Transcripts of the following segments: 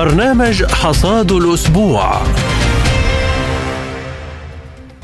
برنامج حصاد الأسبوع.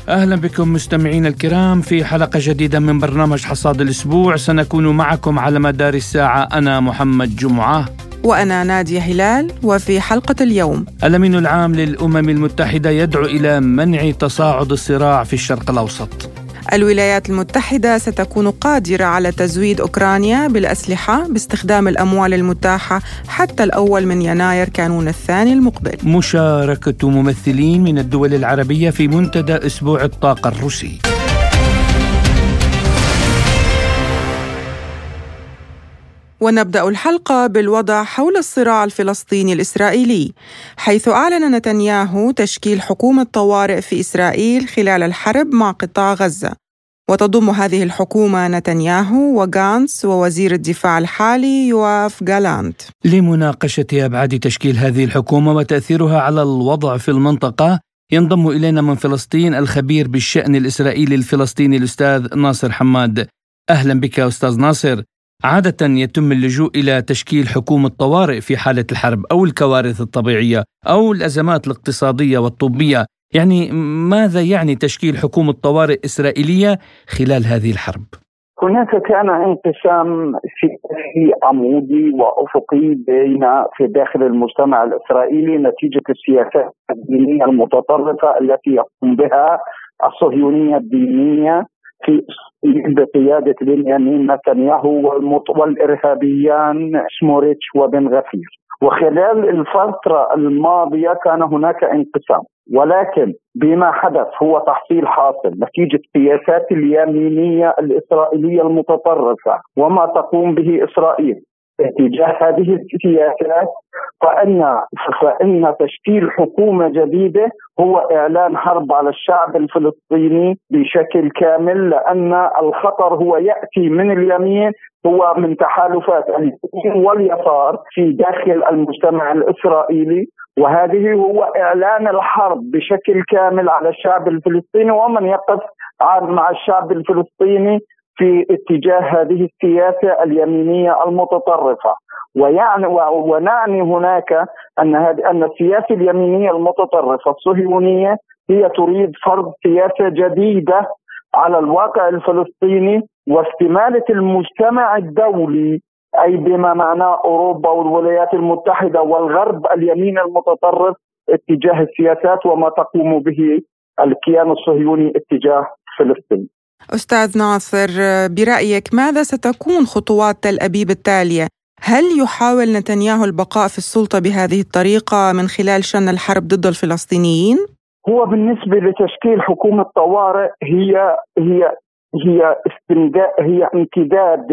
أهلا بكم مستمعينا الكرام في حلقة جديدة من برنامج حصاد الأسبوع. سنكون معكم على مدار الساعة. أنا محمد جمعة. وأنا نادية هلال. وفي حلقة اليوم. الأمين العام للأمم المتحدة يدعو إلى منع تصاعد الصراع في الشرق الأوسط. الولايات المتحدة ستكون قادرة على تزويد أوكرانيا بالأسلحة باستخدام الأموال المتاحة حتى الأول من يناير كانون الثاني المقبل. مشاركة ممثلين من الدول العربية في منتدى أسبوع الطاقة الروسي. ونبدأ الحلقة بالوضع حول الصراع الفلسطيني الإسرائيلي حيث أعلن نتنياهو تشكيل حكومة طوارئ في إسرائيل خلال الحرب مع قطاع غزة. وتضم هذه الحكومة نتنياهو وغانس ووزير الدفاع الحالي يواف جالانت لمناقشة أبعاد تشكيل هذه الحكومة وتأثيرها على الوضع في المنطقة ينضم إلينا من فلسطين الخبير بالشأن الإسرائيلي الفلسطيني الأستاذ ناصر حماد. أهلا بك أستاذ ناصر. عادة يتم اللجوء إلى تشكيل حكومة طوارئ في حالة الحرب أو الكوارث الطبيعية أو الأزمات الاقتصادية والطبية يعني ماذا يعني تشكيل حكومة طوارئ إسرائيلية خلال هذه الحرب؟ هناك كان انقسام سياسي عمودي وأفقي بين في داخل المجتمع الإسرائيلي نتيجة السياسات الدينية المتطرفة التي يقوم بها الصهيونية الدينية في بقيادة بنيامين نتنياهو والإرهابيان سموريتش وبن غفير. وخلال الفترة الماضية كان هناك انقسام. ولكن بما حدث هو تحصيل حاصل. نتيجة سياسات اليمينية الإسرائيلية المتطرفة. وما تقوم به إسرائيل. اتجاه هذه السياسات فان فإن تشكيل حكومة جديدة هو إعلان حرب على الشعب الفلسطيني بشكل كامل لأن الخطر هو يأتي من اليمين هو من تحالفات اليمين واليسار في داخل المجتمع الإسرائيلي. وهذه هو إعلان الحرب بشكل كامل على الشعب الفلسطيني ومن يقف مع الشعب الفلسطيني في اتجاه هذه السياسة اليمينية المتطرفة ويعني ونعني هناك أن أن السياسة اليمينية المتطرفة الصهيونية هي تريد فرض سياسة جديدة على الواقع الفلسطيني واستمالة المجتمع الدولي أي بما معناه أوروبا والولايات المتحدة والغرب اليمين المتطرف اتجاه السياسات وما تقوم به الكيان الصهيوني اتجاه فلسطين. أستاذ ناصر برأيك ماذا ستكون خطوات تل أبيب التالية؟ هل يحاول نتنياهو البقاء في السلطة بهذه الطريقة من خلال شن الحرب ضد الفلسطينيين؟ هو بالنسبة لتشكيل حكومة طوارئ هي هي هي استمداد هي امتداد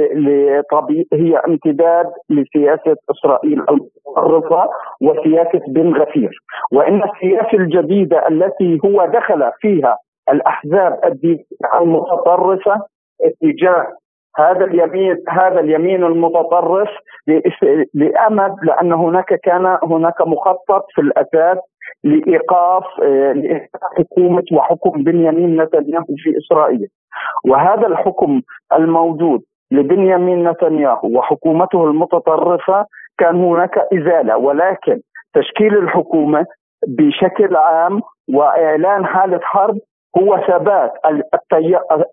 هي امتداد لسياسة إسرائيل المتطرفه وسياسة بن غفير وإن السياسة الجديدة التي هو دخل فيها الأحزاب المتطرفه اتجاه هذا اليمين هذا اليمين المتطرف لأمد لأن هناك كان هناك مخطط في الأساس لإيقاف آه، حكومة وحكم بنيامين نتنياهو في إسرائيل. وهذا الحكم الموجود لبنيامين نتنياهو وحكومته المتطرفة كان هناك إزالة ولكن تشكيل الحكومة بشكل عام وإعلان حالة حرب هو ثبات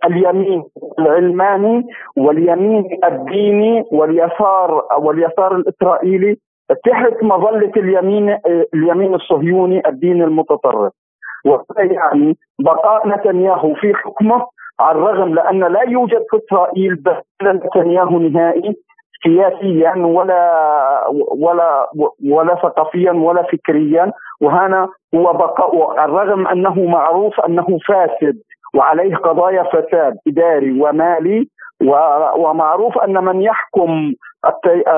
اليمين العلماني واليمين الديني واليسار واليسار الإسرائيلي تحت مظلة اليمين اليمين الصهيوني الديني المتطرف. وهذا يعني بقاء نتنياهو في حكمه على الرغم لأن لا يوجد في إسرائيل بدل نتنياهو نهائي سياسيا ولا ولا ولا ثقافيا ولا فكريا. وهنا هو بقاء الرغم أنه معروف أنه فاسد وعليه قضايا فساد إداري ومالي. ومعروف أن من يحكم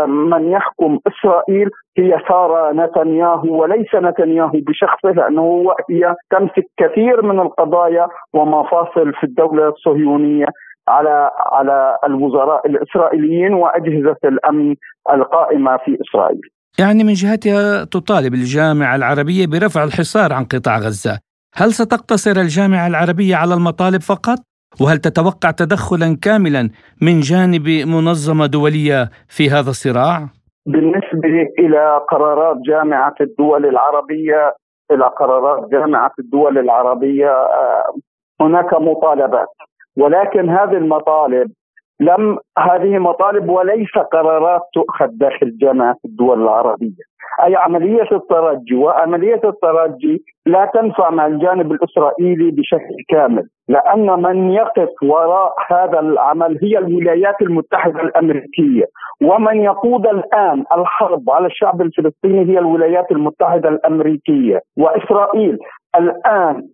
من يحكم إسرائيل هي سارة نتنياهو وليس نتنياهو بشخصه لأنه هو هي تمسك كثير من القضايا ومفاصل في الدولة الصهيونية. على على الوزراء الإسرائيليين وأجهزة الأمن القائمة في إسرائيل. يعني من جهتها تطالب الجامعة العربية برفع الحصار عن قطاع غزة. هل ستقتصر الجامعة العربية على المطالب فقط؟ وهل تتوقع تدخلا كاملا من جانب منظمة دولية في هذا الصراع؟ بالنسبة إلى قرارات جامعة الدول العربية إلى قرارات جامعة الدول العربية آه، هناك مطالبات ولكن هذه المطالب لم هذه مطالب وليس قرارات تؤخذ داخل جامعة الدول العربية. أي عملية الترجي وعملية الترجي لا تنفع مع الجانب الإسرائيلي بشكل كامل لأن من يقف وراء هذا العمل هي الولايات المتحدة الأمريكية. ومن يقود الآن الحرب على الشعب الفلسطيني هي الولايات المتحدة الأمريكية. وإسرائيل الآن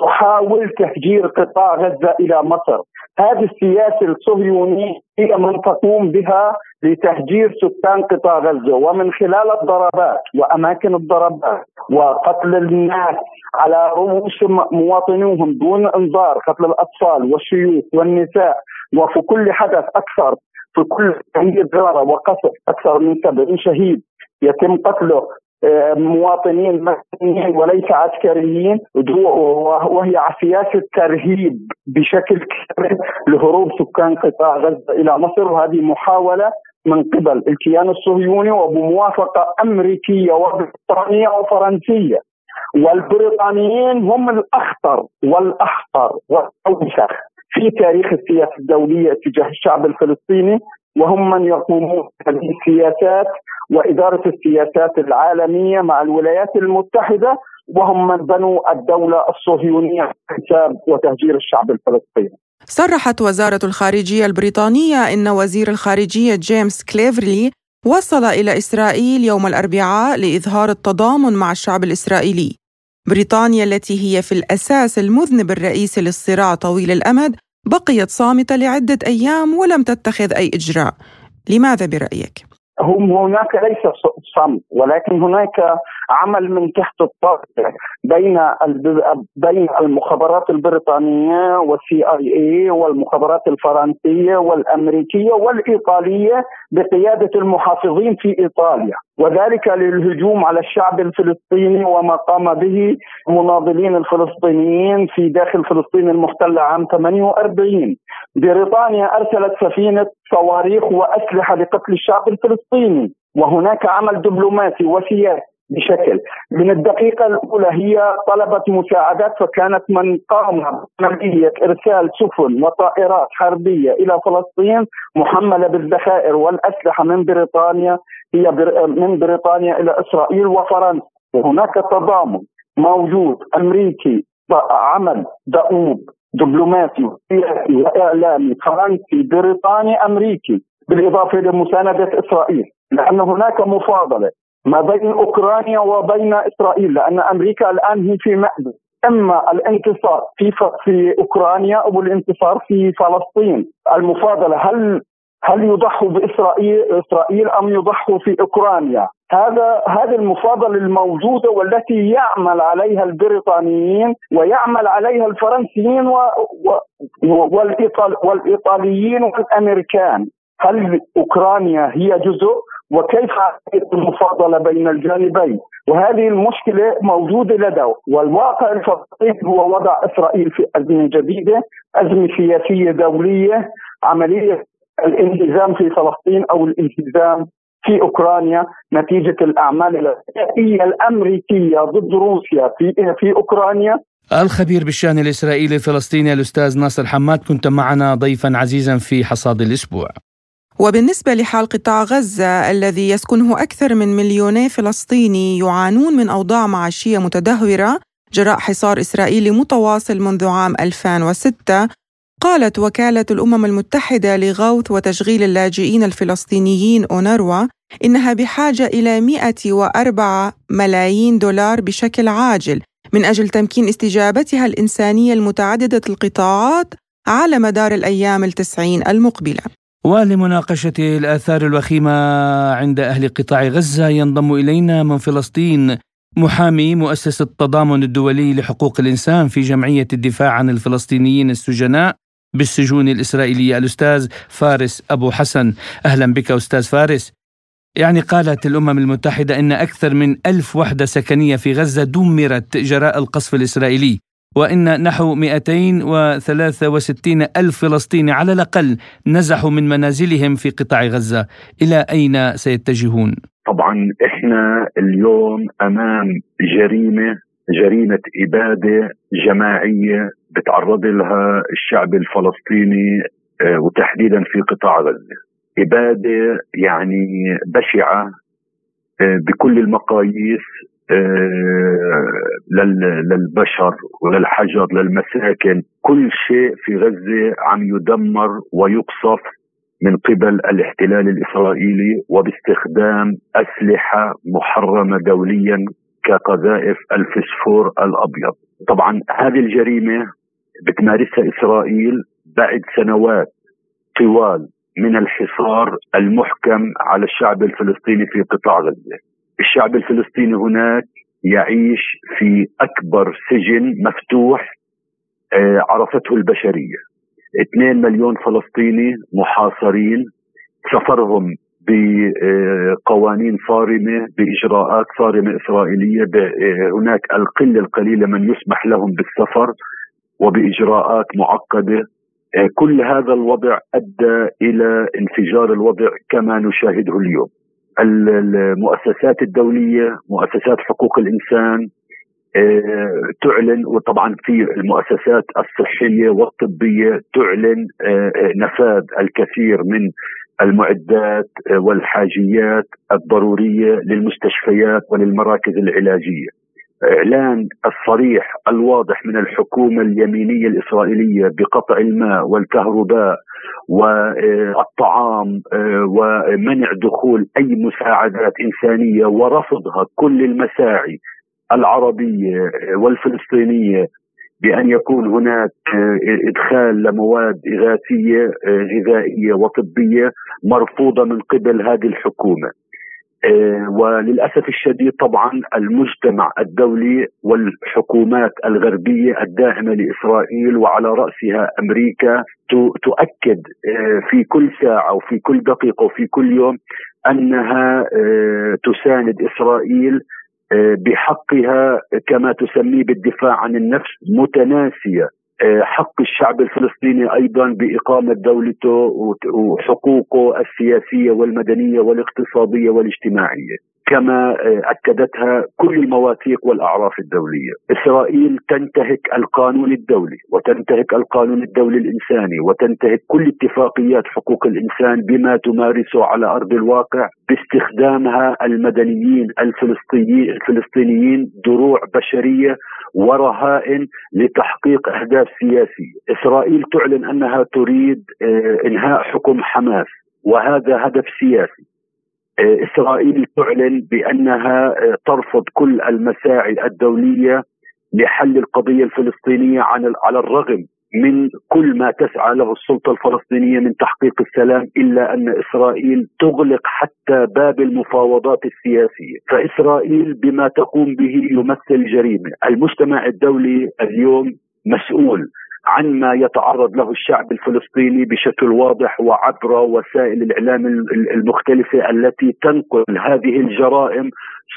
تحاول تهجير قطاع غزة إلى مصر، هذه السياسة الصهيونية هي من تقوم بها لتهجير سكان قطاع غزة ومن خلال الضربات وأماكن الضربات وقتل الناس على رؤوس مواطنوهم دون إنذار، قتل الأطفال والشيوخ والنساء وفي كل حدث أكثر في كل شهيد غاره وقصف أكثر من 70 شهيد يتم قتله مواطنين مدنيين وليس عسكريين وهي سياسه ترهيب بشكل كبير لهروب سكان قطاع غزة إلى مصر. وهذه محاولة من قبل الكيان الصهيوني وبموافقة أمريكية وبريطانية وفرنسية. والبريطانيين هم الأخطر والأحقر والأوسخ في تاريخ السياسة الدولية تجاه الشعب الفلسطيني. وهم من يقومون بهذه السياسات وإدارة السياسات العالمية مع الولايات المتحدة وهم من بنوا الدولة الصهيونية حساب وتهجير الشعب الفلسطيني. صرحت وزارة الخارجية البريطانية إن وزير الخارجية جيمس كليفرلي وصل إلى إسرائيل يوم الأربعاء لإظهار التضامن مع الشعب الإسرائيلي. بريطانيا التي هي في الأساس المذنب الرئيسي للصراع طويل الأمد بقيت صامتة لعدة أيام ولم تتخذ أي إجراء لماذا برأيك؟ هم هناك ليس صمت ولكن هناك عمل من تحت الطاوله بين بين المخابرات البريطانية والسي آي اي والمخابرات الفرنسية والأمريكية والإيطالية بقيادة المحافظين في إيطاليا. وذلك للهجوم على الشعب الفلسطيني وما قام به المناضلين الفلسطينيين في داخل فلسطين المحتلة عام 48 بريطانيا أرسلت سفينة صواريخ وأسلحة لقتل الشعب الفلسطيني. وهناك عمل دبلوماسي وسياسي بشكل. من الدقيقة الأولى هي طلبت مساعدات فكانت من قام بعملية إرسال سفن وطائرات حربية إلى فلسطين محملة بالذخائر والأسلحة من بريطانيا. هي من بريطانيا إلى إسرائيل وفرنسا. وهناك تضامن موجود أمريكي عمل دؤوب دبلوماسي سياسي وإعلامي فرنسي بريطاني أمريكي بالإضافة لمساندة إسرائيل لأن هناك مفاضلة ما بين أوكرانيا وبين إسرائيل لأن أمريكا الآن هي في مأزق أما الانتصار في في أوكرانيا أو الانتصار في فلسطين المفاضلة هل هل يضحوا بإسرائيل إسرائيل أم يضحوا في أوكرانيا؟ هذا هذه المفاضلة الموجودة والتي يعمل عليها البريطانيين ويعمل عليها الفرنسيين و... و... والإيطال... والإيطاليين والأمريكان. هل أوكرانيا هي جزء؟ وكيف المفاضلة بين الجانبين؟ وهذه المشكلة موجودة لدى والواقع الفلسطيني هو وضع إسرائيل في أزمة جديدة أزمة سياسية دولية عملية الانهزام في فلسطين أو الانهزام في أوكرانيا نتيجة الأعمال السياسيه الأمريكية ضد روسيا في في أوكرانيا الخبير بالشأن الإسرائيلي الفلسطيني الأستاذ ناصر حماد كنت معنا ضيفا عزيزا في حصاد الأسبوع. وبالنسبة لحال قطاع غزة الذي يسكنه أكثر من مليوني فلسطيني يعانون من أوضاع معيشية متدهورة جراء حصار إسرائيلي متواصل منذ عام 2006 قالت وكالة الأمم المتحدة لغوث وتشغيل اللاجئين الفلسطينيين أونروا إنها بحاجة إلى 104 ملايين دولار بشكل عاجل من أجل تمكين استجابتها الإنسانية المتعددة القطاعات على مدار الأيام التسعين المقبلة. ولمناقشة الآثار الوخيمة عند أهل قطاع غزة ينضم إلينا من فلسطين محامي مؤسسة التضامن الدولي لحقوق الإنسان في جمعية الدفاع عن الفلسطينيين السجناء بالسجون الإسرائيلية. الأستاذ فارس أبو حسن أهلا بك أستاذ فارس. يعني قالت الأمم المتحدة أن أكثر من ألف وحدة سكنية في غزة دمرت جراء القصف الإسرائيلي وإن نحو 263 ألف فلسطيني على الأقل نزحوا من منازلهم في قطاع غزة. إلى أين سيتجهون؟ طبعا إحنا اليوم أمام جريمة جريمة إبادة جماعية بتعرض لها الشعب الفلسطيني آه، وتحديدا في قطاع غزة. إبادة يعني بشعة آه، بكل المقاييس آه، للبشر وللحجر للمساكن. كل شيء في غزة عم يدمر ويقصف من قبل الاحتلال الإسرائيلي وباستخدام أسلحة محرمة دوليا كقذائف الفسفور الأبيض. طبعا هذه الجريمة بتمارسها إسرائيل بعد سنوات طوال من الحصار المحكم على الشعب الفلسطيني في قطاع غزة. الشعب الفلسطيني هناك يعيش في أكبر سجن مفتوح آه، عرفته البشرية. 2 مليون فلسطيني محاصرين سفرهم بقوانين صارمة بإجراءات صارمة إسرائيلية آه، هناك القلة القليلة من يسمح لهم بالسفر وبإجراءات معقدة آه، كل هذا الوضع أدى إلى انفجار الوضع كما نشاهده اليوم. المؤسسات الدولية، مؤسسات حقوق الإنسان آه، تعلن وطبعا في المؤسسات الصحية والطبية تعلن آه، نفاذ الكثير من المعدات والحاجيات الضرورية للمستشفيات وللمراكز العلاجية. إعلان الصريح الواضح من الحكومة اليمينية الإسرائيلية بقطع الماء والكهرباء والطعام آه، ومنع دخول أي مساعدات إنسانية ورفضها كل المساعي العربية والفلسطينية بأن يكون هناك آه، إدخال لمواد إغاثية آه، غذائية وطبية مرفوضة من قبل هذه الحكومة. آه، وللأسف الشديد طبعا المجتمع الدولي والحكومات الغربية الداعمة لإسرائيل وعلى رأسها أمريكا تؤكد آه، في كل ساعة وفي كل دقيقة وفي كل يوم أنها آه، تساند إسرائيل بحقها كما تسميه بالدفاع عن النفس متناسية. آه، حق الشعب الفلسطيني أيضا بإقامة دولته وحقوقه السياسية والمدنية والاقتصادية والاجتماعية. كما آه، أكدتها كل المواثيق والأعراف الدولية. إسرائيل تنتهك القانون الدولي وتنتهك القانون الدولي الإنساني وتنتهك كل اتفاقيات حقوق الإنسان بما تمارسه على أرض الواقع باستخدامها المدنيين الفلسطينيين دروع بشرية ورهائن لتحقيق أهداف سياسية. إسرائيل تعلن أنها تريد آه، إنهاء حكم حماس وهذا هدف سياسي. إسرائيل تعلن بأنها آه، ترفض كل المساعي الدولية لحل القضية الفلسطينية عن على الرغم من كل ما تسعى له السلطة الفلسطينية من تحقيق السلام إلا أن إسرائيل تغلق حتى باب المفاوضات السياسية، فإسرائيل بما تقوم به يمثل جريمة، المجتمع الدولي اليوم مسؤول عن ما يتعرض له الشعب الفلسطيني بشكل واضح وعبر وسائل الإعلام المختلفة التي تنقل هذه الجرائم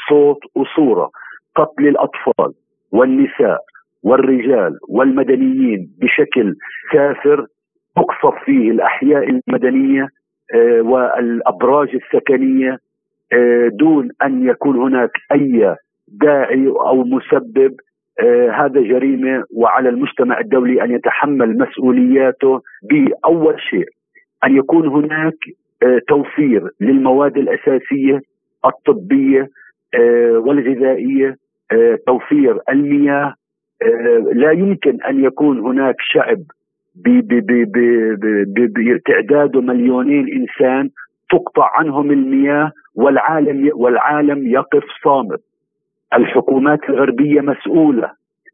صوت وصورة. قتل الأطفال والنساء والرجال والمدنيين بشكل سافر تقصف فيه الأحياء المدنية آه، والأبراج السكنية آه، دون أن يكون هناك أي داعي أو مسبب هذا جريمة وعلى المجتمع الدولي أن يتحمل مسؤولياته بأول شيء أن يكون هناك آه توفير للمواد الأساسية الطبية آه والغذائية آه، توفير المياه آه، لا يمكن أن يكون هناك شعب بتعداده مليونين إنسان تقطع عنهم المياه والعالم والعالم يقف صامت. الحكومات الغربية مسؤولة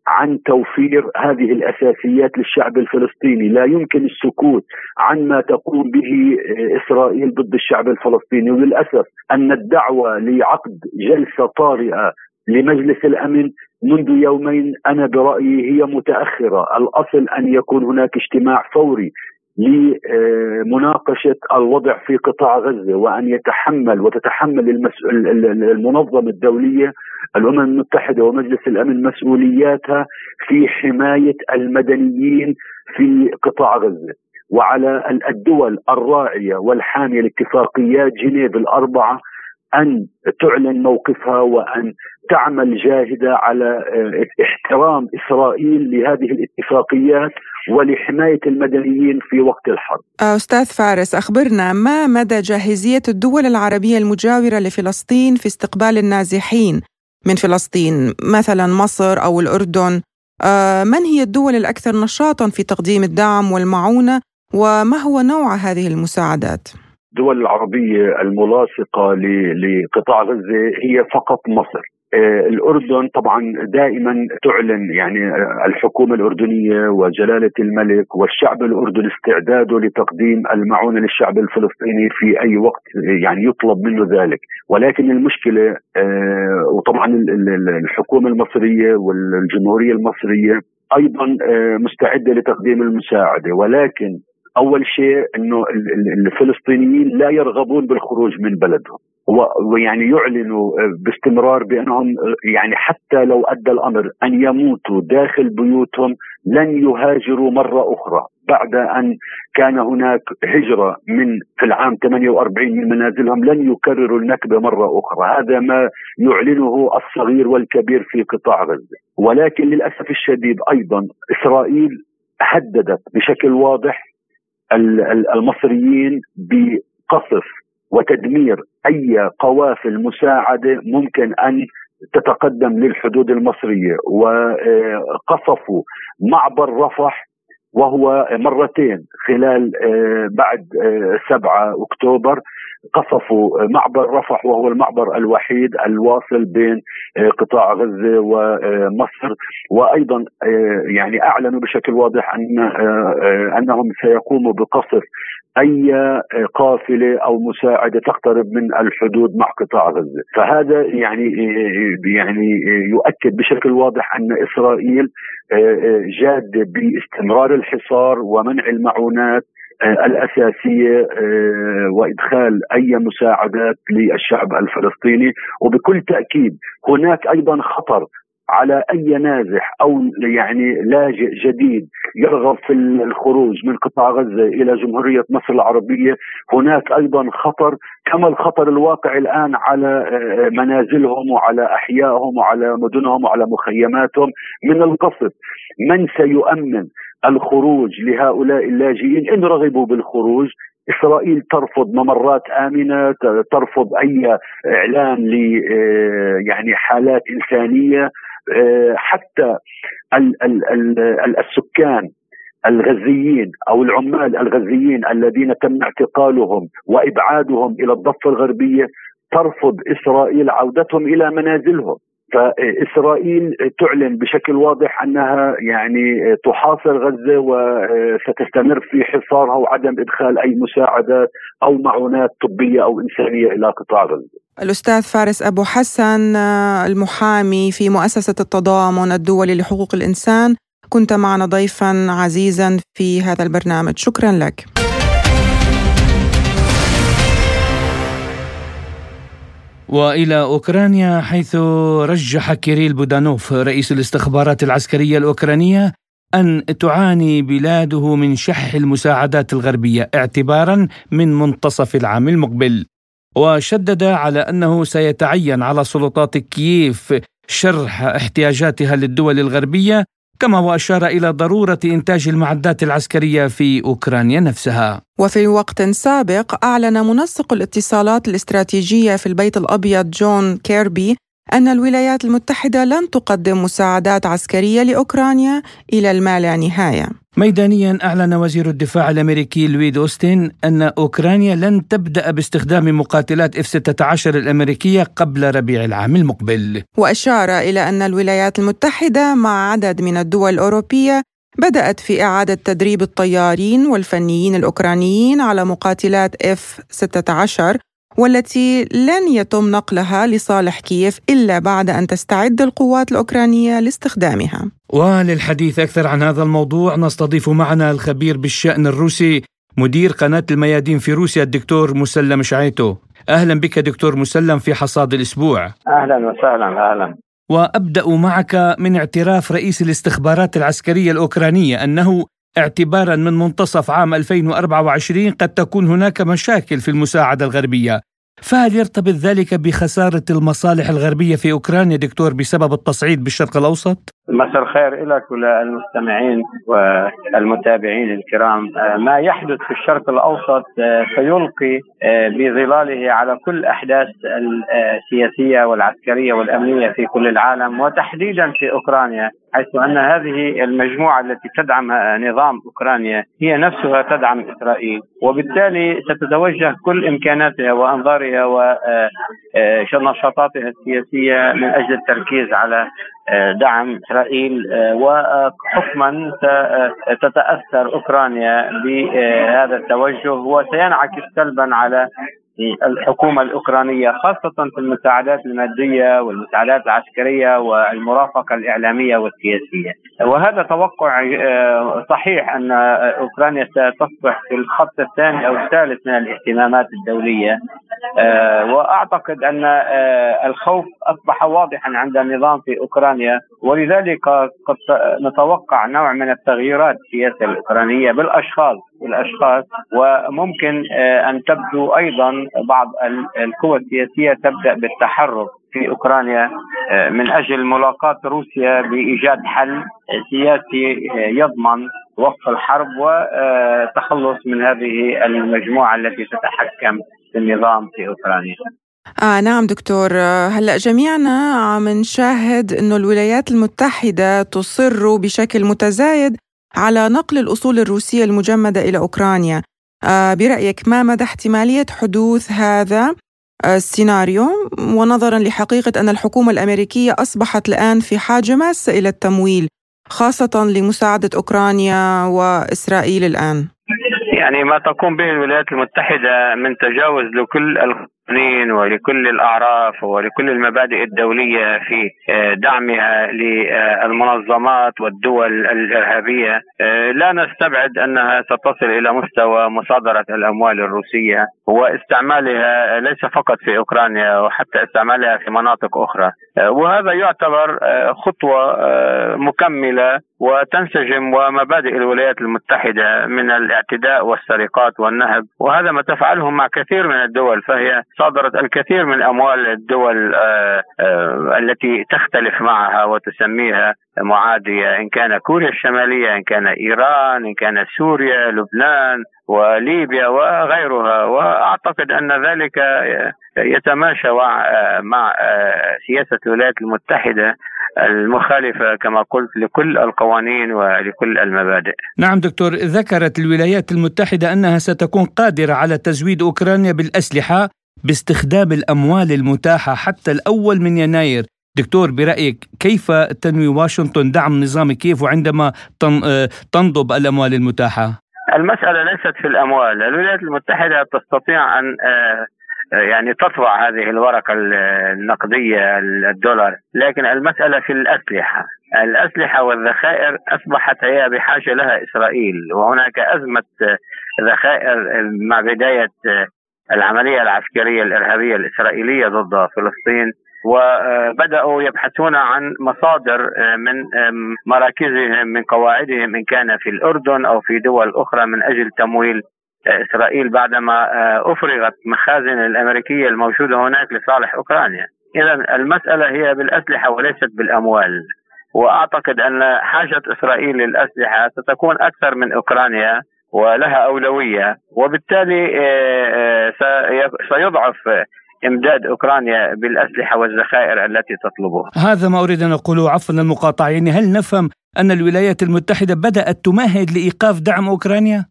عن توفير هذه الأساسيات للشعب الفلسطيني، لا يمكن السكوت عن ما تقوم به إسرائيل ضد الشعب الفلسطيني، وللأسف أن الدعوة لعقد جلسة طارئة لمجلس الأمن منذ يومين أنا برأيي هي متأخرة، الأصل أن يكون هناك اجتماع فوري لمناقشة الوضع في قطاع غزة وأن يتحمل وتتحمل المنظمة الدولية الأمم المتحدة ومجلس الأمن مسؤولياتها في حماية المدنيين في قطاع غزة وعلى الدول الراعية والحامية لاتفاقيات جنيف الأربعة أن تعلن موقفها وأن تعمل جاهدة على آه، احترام إسرائيل لهذه الاتفاقيات ولحماية المدنيين في وقت الحرب. أستاذ فارس أخبرنا ما مدى جاهزية الدول العربية المجاورة لفلسطين في استقبال النازحين من فلسطين مثلا مصر أو الأردن آه، من هي الدول الأكثر نشاطا في تقديم الدعم والمعونة وما هو نوع هذه المساعدات؟ الدول العربية الملاصقة لقطاع غزة هي فقط مصر الأردن طبعا دائما تعلن يعني آه، الحكومة الأردنية وجلالة الملك والشعب الأردني استعداده لتقديم المعونة للشعب الفلسطيني في أي وقت يعني يطلب منه ذلك. ولكن المشكلة آه، وطبعا الحكومة المصرية والجمهورية المصرية أيضا مستعدة لتقديم المساعدة. ولكن أول شيء إنه الفلسطينيين لا يرغبون بالخروج من بلدهم. ويعني يعلنوا باستمرار بأنهم يعني حتى لو أدى الأمر أن يموتوا داخل بيوتهم لن يهاجروا مرة أخرى. بعد أن كان هناك هجرة من في العام 48 من منازلهم لن يكرروا النكبة مرة أخرى، هذا ما يعلنه الصغير والكبير في قطاع غزة، ولكن للأسف الشديد أيضا إسرائيل هددت بشكل واضح المصريين بقصف وتدمير أي قوافل مساعده ممكن أن تتقدم للحدود المصرية. وقصفوا معبر رفح وهو مرتين خلال آه، بعد 7 آه، أكتوبر قصفوا معبر رفح وهو المعبر الوحيد الواصل بين آه، قطاع غزة ومصر وأيضا يعني أعلنوا بشكل واضح أن أنهم سيقوموا بقصف أي قافلة أو مساعدة تقترب من الحدود مع قطاع غزة، فهذا يعني يعني يؤكد بشكل واضح أن إسرائيل جادة باستمرار الحصار ومنع المعونات الأساسية وإدخال أي مساعدات للشعب الفلسطيني. وبكل تأكيد هناك أيضا خطر على أي نازح أو يعني لاجئ جديد يرغب في الخروج من قطاع غزة إلى جمهورية مصر العربية. هناك أيضا خطر كما الخطر الواقع الآن على آه، منازلهم وعلى أحيائهم وعلى مدنهم وعلى مخيماتهم. من القصف من سيؤمن الخروج لهؤلاء اللاجئين. إن رغبوا بالخروج إسرائيل ترفض ممرات آمنة ترفض أي إعلان ل آه، يعني حالات إنسانية آه، حتى السكان الغزيين أو العمال الغزيين الذين تم اعتقالهم وإبعادهم إلى الضفة الغربية ترفض إسرائيل عودتهم إلى منازلهم. فإسرائيل تعلن بشكل واضح أنها يعني تحاصر غزة وستستمر في حصارها وعدم إدخال أي مساعدات أو معونات طبية أو إنسانية إلى قطاع غزة. الأستاذ فارس أبو حسن المحامي في مؤسسة التضامن الدولي لحقوق الإنسان كنت معنا ضيفا عزيزا في هذا البرنامج شكرا لك. وإلى أوكرانيا حيث رجح كيريل بودانوف رئيس الاستخبارات العسكرية الأوكرانية أن تعاني بلاده من شح المساعدات الغربية اعتبارا من منتصف العام المقبل. وشدد على أنه سيتعين على سلطات كييف شرح احتياجاتها للدول الغربية كما واشار إلى ضرورة إنتاج المعدات العسكرية في أوكرانيا نفسها. وفي وقت سابق أعلن منسق الاتصالات الاستراتيجية في البيت الأبيض جون كيربي أن الولايات المتحدة لن تقدم مساعدات عسكرية لأوكرانيا إلى الما لا نهاية ميدانيا أعلن وزير الدفاع الأمريكي لويد أوستن أن أوكرانيا لن تبدأ باستخدام مقاتلات إف 16 الأمريكية قبل ربيع العام المقبل وأشار إلى أن الولايات المتحدة مع عدد من الدول الأوروبية بدأت في إعادة تدريب الطيارين والفنيين الأوكرانيين على مقاتلات إف 16 والتي لن يتم نقلها لصالح كييف إلا بعد أن تستعد القوات الأوكرانية لاستخدامها. وللحديث أكثر عن هذا الموضوع نستضيف معنا الخبير بالشأن الروسي مدير قناة الميادين في روسيا الدكتور مسلم شعيتو. أهلا بك دكتور مسلم في حصاد الأسبوع. أهلا وسهلا أهلا. وأبدأ معك من اعتراف رئيس الاستخبارات العسكرية الأوكرانية أنه اعتبارا من منتصف عام 2024 قد تكون هناك مشاكل في المساعدة الغربية. فهل يرتبط ذلك بخسارة المصالح الغربية في أوكرانيا دكتور بسبب التصعيد بالشرق الأوسط؟ مساء الخير لك وللمستمعين والمتابعين الكرام آه، ما يحدث في الشرق الأوسط آه، سيلقي آه، بظلاله على كل الأحداث السياسية والعسكرية والأمنية في كل العالم وتحديدا في أوكرانيا حيث أن هذه المجموعة التي تدعم نظام أوكرانيا هي نفسها تدعم إسرائيل وبالتالي ستتوجه كل إمكاناتها وانظارها ونشاطاتها السياسية من أجل التركيز على دعم إسرائيل وحكما ستتاثر أوكرانيا بهذا التوجه وسينعكس سلبا على الحكومة الأوكرانية خاصة في المساعدات المادية والمساعدات العسكرية والمرافقة الإعلامية والسياسية. وهذا توقع آه، صحيح أن أوكرانيا ستصبح في الخط الثاني أو الثالث من الاهتمامات الدولية. آه، وأعتقد أن آه، الخوف أصبح واضحا عند النظام في أوكرانيا. ولذلك قد نتوقع نوع من التغييرات في السياسة الأوكرانية بالأشخاص. الأشخاص وممكن آه، أن تبدو أيضا بعض القوى السياسية تبدأ بالتحرك في أوكرانيا آه، من أجل ملاقاة روسيا بإيجاد حل سياسي آه، يضمن وقف الحرب وتخلص من هذه المجموعة التي تتحكم في النظام في أوكرانيا. آه نعم دكتور هلأ جميعنا عم نشاهد إنه الولايات المتحدة تصر بشكل متزايد على نقل الأصول الروسية المجمدة إلى أوكرانيا. آه، برأيك ما مدى احتمالية حدوث هذا السيناريو؟ ونظرا لحقيقة أن الحكومة الأمريكية أصبحت الآن في حاجة ماسة إلى التمويل خاصة لمساعدة أوكرانيا وإسرائيل الآن. يعني ما تقوم به الولايات المتحدة من تجاوز لكل القوانين ولكل الأعراف ولكل المبادئ الدولية في آه، دعمها للمنظمات والدول الإرهابية. آه، لا نستبعد أنها ستصل إلى مستوى مصادرة الأموال الروسية واستعمالها ليس فقط في أوكرانيا وحتى استعمالها في مناطق أخرى. آه، وهذا يعتبر خطوة مكملة وتنسجم ومبادئ الولايات المتحدة من الاعتداء والسرقات والنهب وهذا ما تفعله مع كثير من الدول فهي صادرت الكثير من أموال الدول آه، آه، التي تختلف معها وتسميها معادية إن كان كوريا الشمالية إن كان إيران إن كان سوريا لبنان وليبيا وغيرها. وأعتقد أن ذلك يتماشى مع آه، سياسة الولايات المتحدة المخالفة كما قلت لكل القوانين ولكل المبادئ. نعم دكتور ذكرت الولايات المتحدة أنها ستكون قادرة على تزويد أوكرانيا بالأسلحة باستخدام الأموال المتاحة حتى الأول من يناير دكتور برأيك كيف تنوي واشنطن دعم نظام كييف وعندما آه، تنضب الأموال المتاحة؟ المسألة ليست في الأموال، الولايات المتحدة تستطيع أن آه، يعني تطبع هذه الورقة النقدية الدولار. لكن المسألة في الأسلحة. الأسلحة والذخائر أصبحت هي بحاجة لها إسرائيل. وهناك أزمة ذخائر مع بداية العملية العسكرية الإرهابية الإسرائيلية ضد فلسطين. وبدأوا يبحثون عن مصادر من مراكزهم من قواعدهم إن كان في الأردن أو في دول أخرى من أجل تمويل إسرائيل بعدما أفرغت مخازن الأمريكية الموجودة هناك لصالح أوكرانيا. اذا المسألة هي بالأسلحة وليست بالأموال. وأعتقد أن حاجة إسرائيل للأسلحة ستكون أكثر من أوكرانيا ولها أولوية وبالتالي آه، آه، سيضعف إمداد أوكرانيا بالأسلحة والذخائر التي تطلبها. هذا ما أريد أن أقوله عفوا المقاطعه، يعني هل نفهم أن الولايات المتحدة بدأت تمهد لإيقاف دعم أوكرانيا؟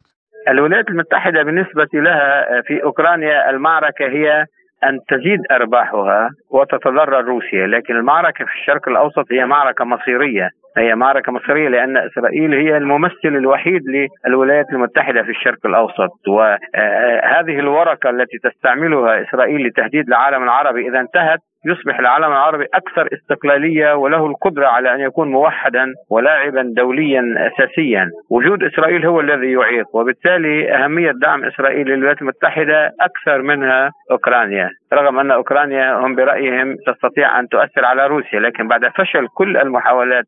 الولايات المتحدة بالنسبة لها في أوكرانيا المعركة هي أن تزيد أرباحها وتتضرر روسيا، لكن المعركة في الشرق الأوسط هي معركة مصيرية، هي معركة مصيرية لأن إسرائيل هي الممثل الوحيد للولايات المتحدة في الشرق الأوسط. وهذه الورقة التي تستعملها إسرائيل لتهديد العالم العربي إذا انتهت يصبح العالم العربي أكثر استقلالية وله القدرة على أن يكون موحدا ولاعبا دوليا اساسيا. وجود إسرائيل هو الذي يعيق وبالتالي أهمية دعم إسرائيل للولايات المتحدة أكثر منها أوكرانيا. رغم أن أوكرانيا هم برأيهم تستطيع أن تؤثر على روسيا لكن بعد فشل كل المحاولات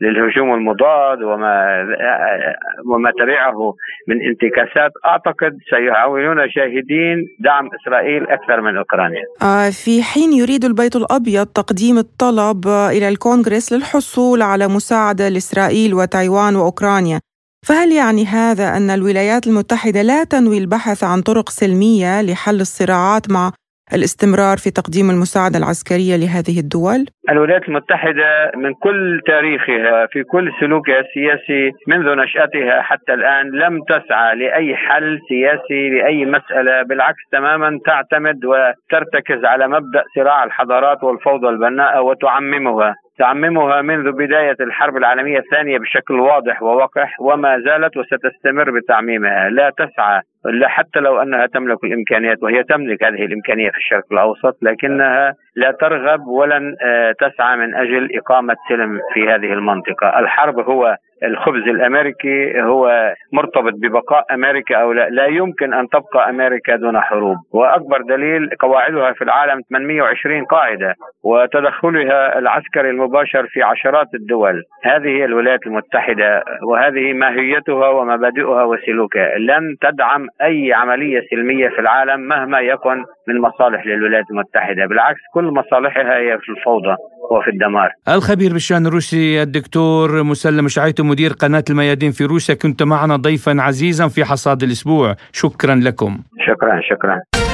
للهجوم المضاد وما وما تبعه من انتكاسات أعتقد سيحاولون جاهدين دعم إسرائيل أكثر من اوكرانيا. آه، في حين يريد البيت الأبيض تقديم الطلب إلى الكونغرس للحصول على مساعدة لإسرائيل وتايوان وأوكرانيا، فهل يعني هذا أن الولايات المتحدة لا تنوي البحث عن طرق سلمية لحل الصراعات مع الاستمرار في تقديم المساعدة العسكرية لهذه الدول؟ الولايات المتحدة من كل تاريخها في كل سلوكها السياسي منذ نشأتها حتى الآن لم تسعى لأي حل سياسي لأي مسألة بالعكس تماما تعتمد وترتكز على مبدأ صراع الحضارات والفوضى البناءة وتعممها تعممها منذ بداية الحرب العالمية الثانية بشكل واضح ووقح وما زالت وستستمر بتعميمها لا تسعى لا حتى لو أنها تملك الإمكانيات وهي تملك هذه الإمكانية في الشرق الأوسط لكنها لا ترغب ولن آه، تسعى من أجل إقامة سلم في هذه المنطقة، الحرب هو الخبز الأمريكي هو مرتبط ببقاء أمريكا أو لا، لا يمكن أن تبقى أمريكا دون حروب، وأكبر دليل قواعدها في العالم 820 قاعدة وتدخلها العسكري المباشر في عشرات الدول، هذه هي الولايات المتحدة وهذه ماهيتها ومبادئها وسلوكها، لن تدعم أي عملية سلمية في العالم مهما يكن من مصالح للولايات المتحدة، بالعكس كل مصالحها هي في الفوضى وفي الدمار. الخبير بالشأن الروسي الدكتور مسلم شعيتو مدير قناة الميادين في روسيا كنت معنا ضيفا عزيزا في حصاد الأسبوع، شكرا لكم. شكرا شكرا.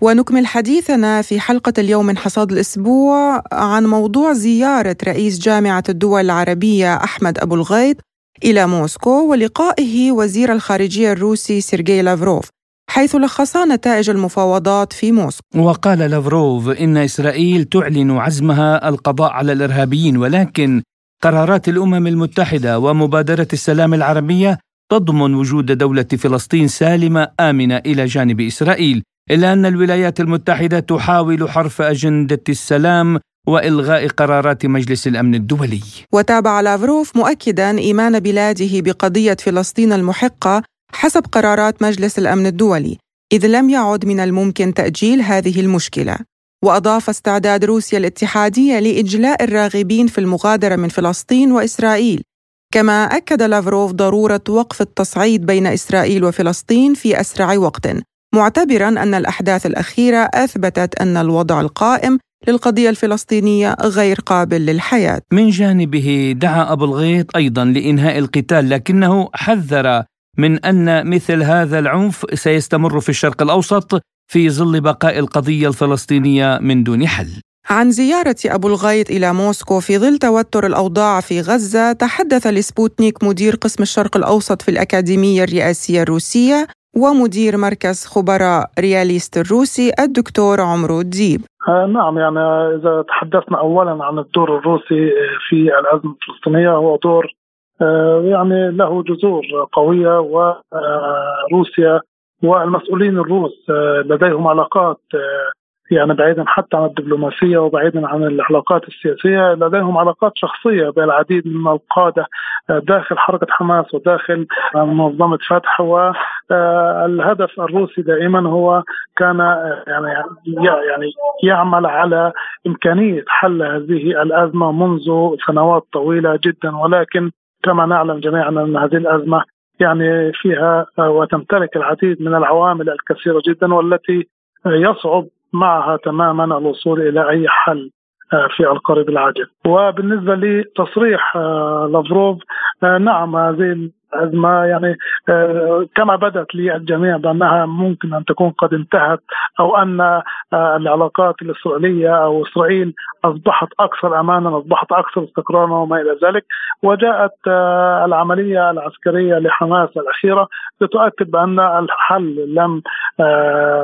ونكمل حديثنا في حلقة اليوم من حصاد الأسبوع عن موضوع زيارة رئيس جامعة الدول العربية أحمد أبو الغيط إلى موسكو ولقائه وزير الخارجية الروسي سيرجي لافروف حيث لخصا نتائج المفاوضات في موسكو. وقال لافروف إن إسرائيل تعلن عزمها القضاء على الإرهابيين ولكن قرارات الأمم المتحدة ومبادرة السلام العربية تضمن وجود دولة فلسطين سالمة آمنة إلى جانب إسرائيل. إلا أن الولايات المتحدة تحاول حرف أجندة السلام وإلغاء قرارات مجلس الأمن الدولي. وتابع لافروف مؤكدا إيمان بلاده بقضية فلسطين المحقة حسب قرارات مجلس الأمن الدولي، إذ لم يعد من الممكن تأجيل هذه المشكلة. وأضاف استعداد روسيا الاتحادية لإجلاء الراغبين في المغادرة من فلسطين وإسرائيل. كما أكد لافروف ضرورة وقف التصعيد بين إسرائيل وفلسطين في أسرع وقت معتبرا أن الأحداث الأخيرة أثبتت أن الوضع القائم للقضية الفلسطينية غير قابل للحياة. من جانبه دعا أبو الغيط أيضا لإنهاء القتال لكنه حذر من أن مثل هذا العنف سيستمر في الشرق الأوسط في ظل بقاء القضية الفلسطينية من دون حل. عن زيارة أبو الغيط إلى موسكو في ظل توتر الأوضاع في غزة تحدث لسبوتنيك مدير قسم الشرق الأوسط في الأكاديمية الرئاسية الروسية ومدير مركز خبراء رياليست الروسي الدكتور عمرو الديب. آه نعم يعني إذا تحدثنا أولا عن الدور الروسي في الأزمة الفلسطينية هو دور آه يعني له جذور قوية وروسيا آه، والمسؤولين الروس لديهم علاقات يعني بعيدا حتى عن الدبلوماسية وبعيدا عن العلاقات السياسية لديهم علاقات شخصية بالعديد من القادة داخل حركة حماس وداخل منظمة فتح والهدف الروسي دائما هو كان يعني يعني يعمل على إمكانية حل هذه الأزمة منذ سنوات طويلة جدا ولكن كما نعلم جميعا أن هذه الأزمة يعني فيها وتمتلك العديد من العوامل الكثيرة جدا والتي يصعب معها تماما الوصول إلى أي حل آه، في القريب العاجل. وبالنسبة لتصريح آه، لافروف آه، نعم هذه الأزمة يعني كما بدت للجميع بأنها ممكن أن تكون قد انتهت أو أن العلاقات الإسرائيلية أو إسرائيل أصبحت أكثر أمانا أصبحت أكثر استقرارا وما إلى ذلك. وجاءت العملية العسكرية لحماس الأخيرة لتؤكد بأن الحل لم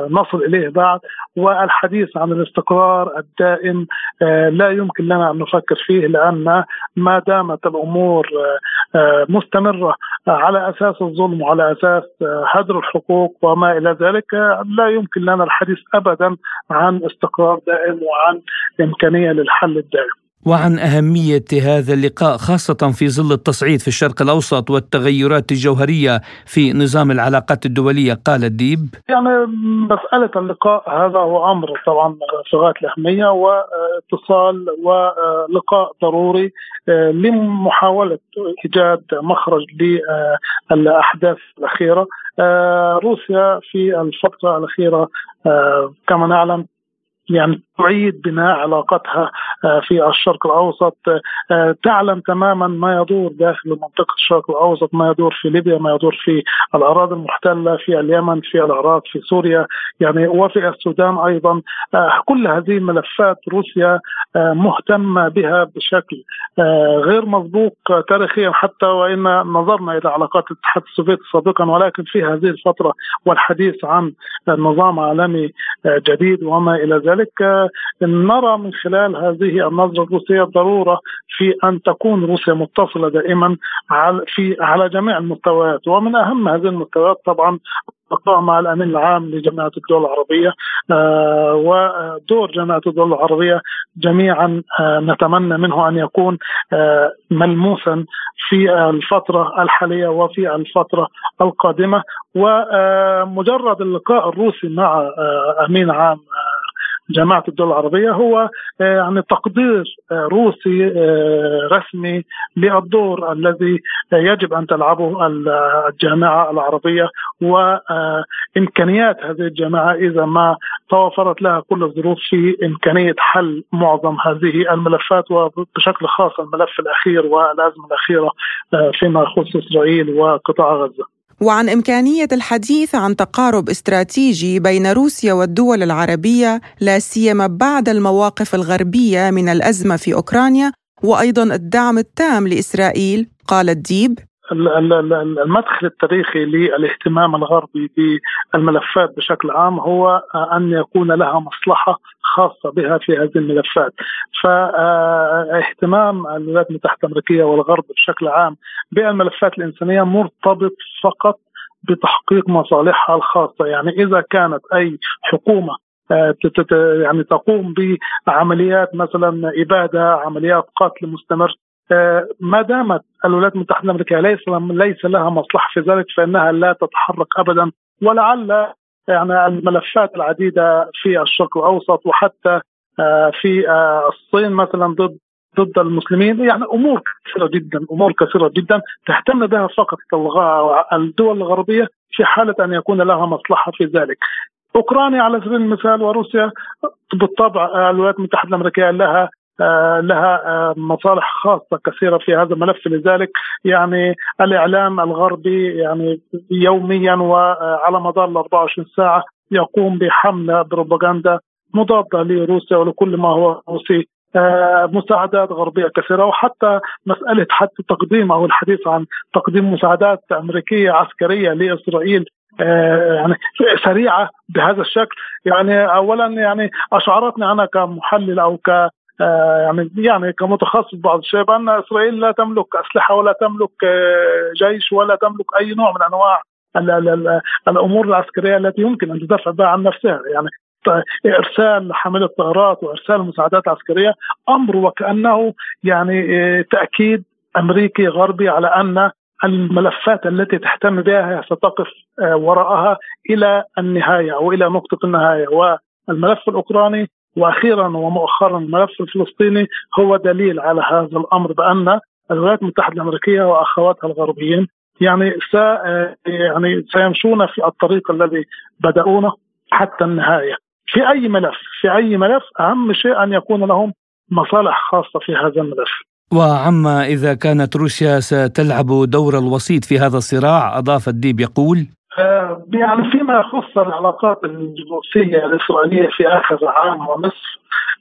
نصل إليه بعد والحديث عن الاستقرار الدائم لا يمكن لنا أن نفكر فيه لأن ما دامت الأمور مستمرة على أساس الظلم وعلى أساس هدر الحقوق وما إلى ذلك لا يمكن لنا الحديث ابدا عن استقرار دائم وعن إمكانية للحل الدائم. وعن أهمية هذا اللقاء خاصة في ظل التصعيد في الشرق الأوسط والتغيرات الجوهرية في نظام العلاقات الدولية. قال الديب يعني مسألة اللقاء هذا هو أمر طبعا في غاية الأهمية واتصال ولقاء ضروري آه، لمحاولة إيجاد مخرج للأحداث الأخيرة. آه، روسيا في الفترة الأخيرة آه، كما نعلم يعني تعيد بناء علاقتها آه، في الشرق الأوسط. آه، تعلم تماما ما يدور داخل منطقة الشرق الأوسط ما يدور في ليبيا ما يدور في الأراضي المحتلة في اليمن في العراق في سوريا. يعني وفي السودان أيضا. آه، كل هذه الملفات روسيا مهتمة بها بشكل غير مسبوق تاريخيا حتى وإن نظرنا إلى علاقات الاتحاد السوفيتي سابقا ولكن في هذه الفترة والحديث عن نظام عالمي جديد وما إلى ذلك. نرى من خلال هذه النظرة الروسية ضرورة في أن تكون روسيا متصلة دائما على في على جميع المستويات. ومن أهم هذه المستويات طبعا اللقاء مع الأمين العام لجماعة الدول العربية. آه ودور جماعة الدول العربية جميعا آه نتمنى منه أن يكون آه ملموسا في الفترة الحالية وفي الفترة القادمة. ومجرد اللقاء الروسي مع أمين عام جماعة الدول العربية هو آه، يعني تقدير آه، روسي آه، رسمي للدور الذي يجب أن تلعبه الجامعة العربية وامكانيات هذه الجامعة إذا ما توفرت لها كل الظروف في إمكانية حل معظم هذه الملفات وبشكل خاص الملف الأخير والأزمة الأخيرة فيما يخص إسرائيل وقطاع غزة. وعن إمكانية الحديث عن تقارب استراتيجي بين روسيا والدول العربية لا سيما بعد المواقف الغربية من الأزمة في أوكرانيا وأيضا الدعم التام لإسرائيل قال الديب. المدخل التاريخي للاهتمام الغربي بالملفات بشكل عام هو أن يكون لها مصلحة خاصة بها في هذه الملفات. فاهتمام الولايات المتحدة الأمريكية والغرب بشكل عام بالملفات الإنسانية مرتبط فقط بتحقيق مصالحها الخاصة. يعني إذا كانت أي حكومة آه، يعني تقوم بعمليات مثلا إبادة عمليات قتل مستمر آه، ما دامت الولايات المتحدة الأمريكية ليس ليس لها مصلحة في ذلك فإنها لا تتحرك ابدا ولعل يعني الملفات العديدة في الشرق الأوسط وحتى آه، في آه، الصين مثلا ضد ضد المسلمين يعني أمور كثيرة جدا أمور كثيرة جدا تهتم بها فقط الدول الغربية في حالة أن يكون لها مصلحة في ذلك. أوكرانيا على سبيل المثال وروسيا بالطبع الولايات المتحدة الأمريكية لها لها آه، مصالح خاصة كثيرة في هذا الملف. لذلك يعني الإعلام الغربي يعني يوميا وعلى مدار ال 24 ساعة يقوم بحملة بروباغندا مضادة لروسيا ولكل ما هو روسي. آه، مساعدات غربية كثيرة وحتى مسألة حتى تقديم أو الحديث عن تقديم مساعدات أمريكية عسكرية لإسرائيل يعني سريعة بهذا الشكل. يعني اولا يعني أشعرتني أنا كمحلل أو ك آه، يعني يعني كمتخصص بعض الشيء بان إسرائيل لا تملك أسلحة ولا تملك آه، جيش ولا تملك أي نوع من أنواع الأمور العسكرية التي يمكن أن تدافع بها عن نفسها. يعني إرسال حاملة طائرات وإرسال مساعدات عسكرية أمر وكأنه يعني آه، تأكيد أمريكي غربي على أن الملفات التي تهتم بها ستقف وراءها إلى النهاية أو إلى نقطة النهاية. والملف الأوكراني وأخيرا ومؤخرا الملف الفلسطيني هو دليل على هذا الأمر بأن الولايات المتحدة الأمريكية وأخواتها الغربيين يعني س يعني سيمشون في الطريق الذي بدأونا حتى النهاية. في أي ملف؟ في أي ملف؟ أهم شيء أن يكون لهم مصالح خاصة في هذا الملف. وعما إذا كانت روسيا ستلعب دور الوسيط في هذا الصراع أضاف الديب يقول آه، يعني فيما يخص العلاقات الروسية الإسرائيلية في آخر عام ونصف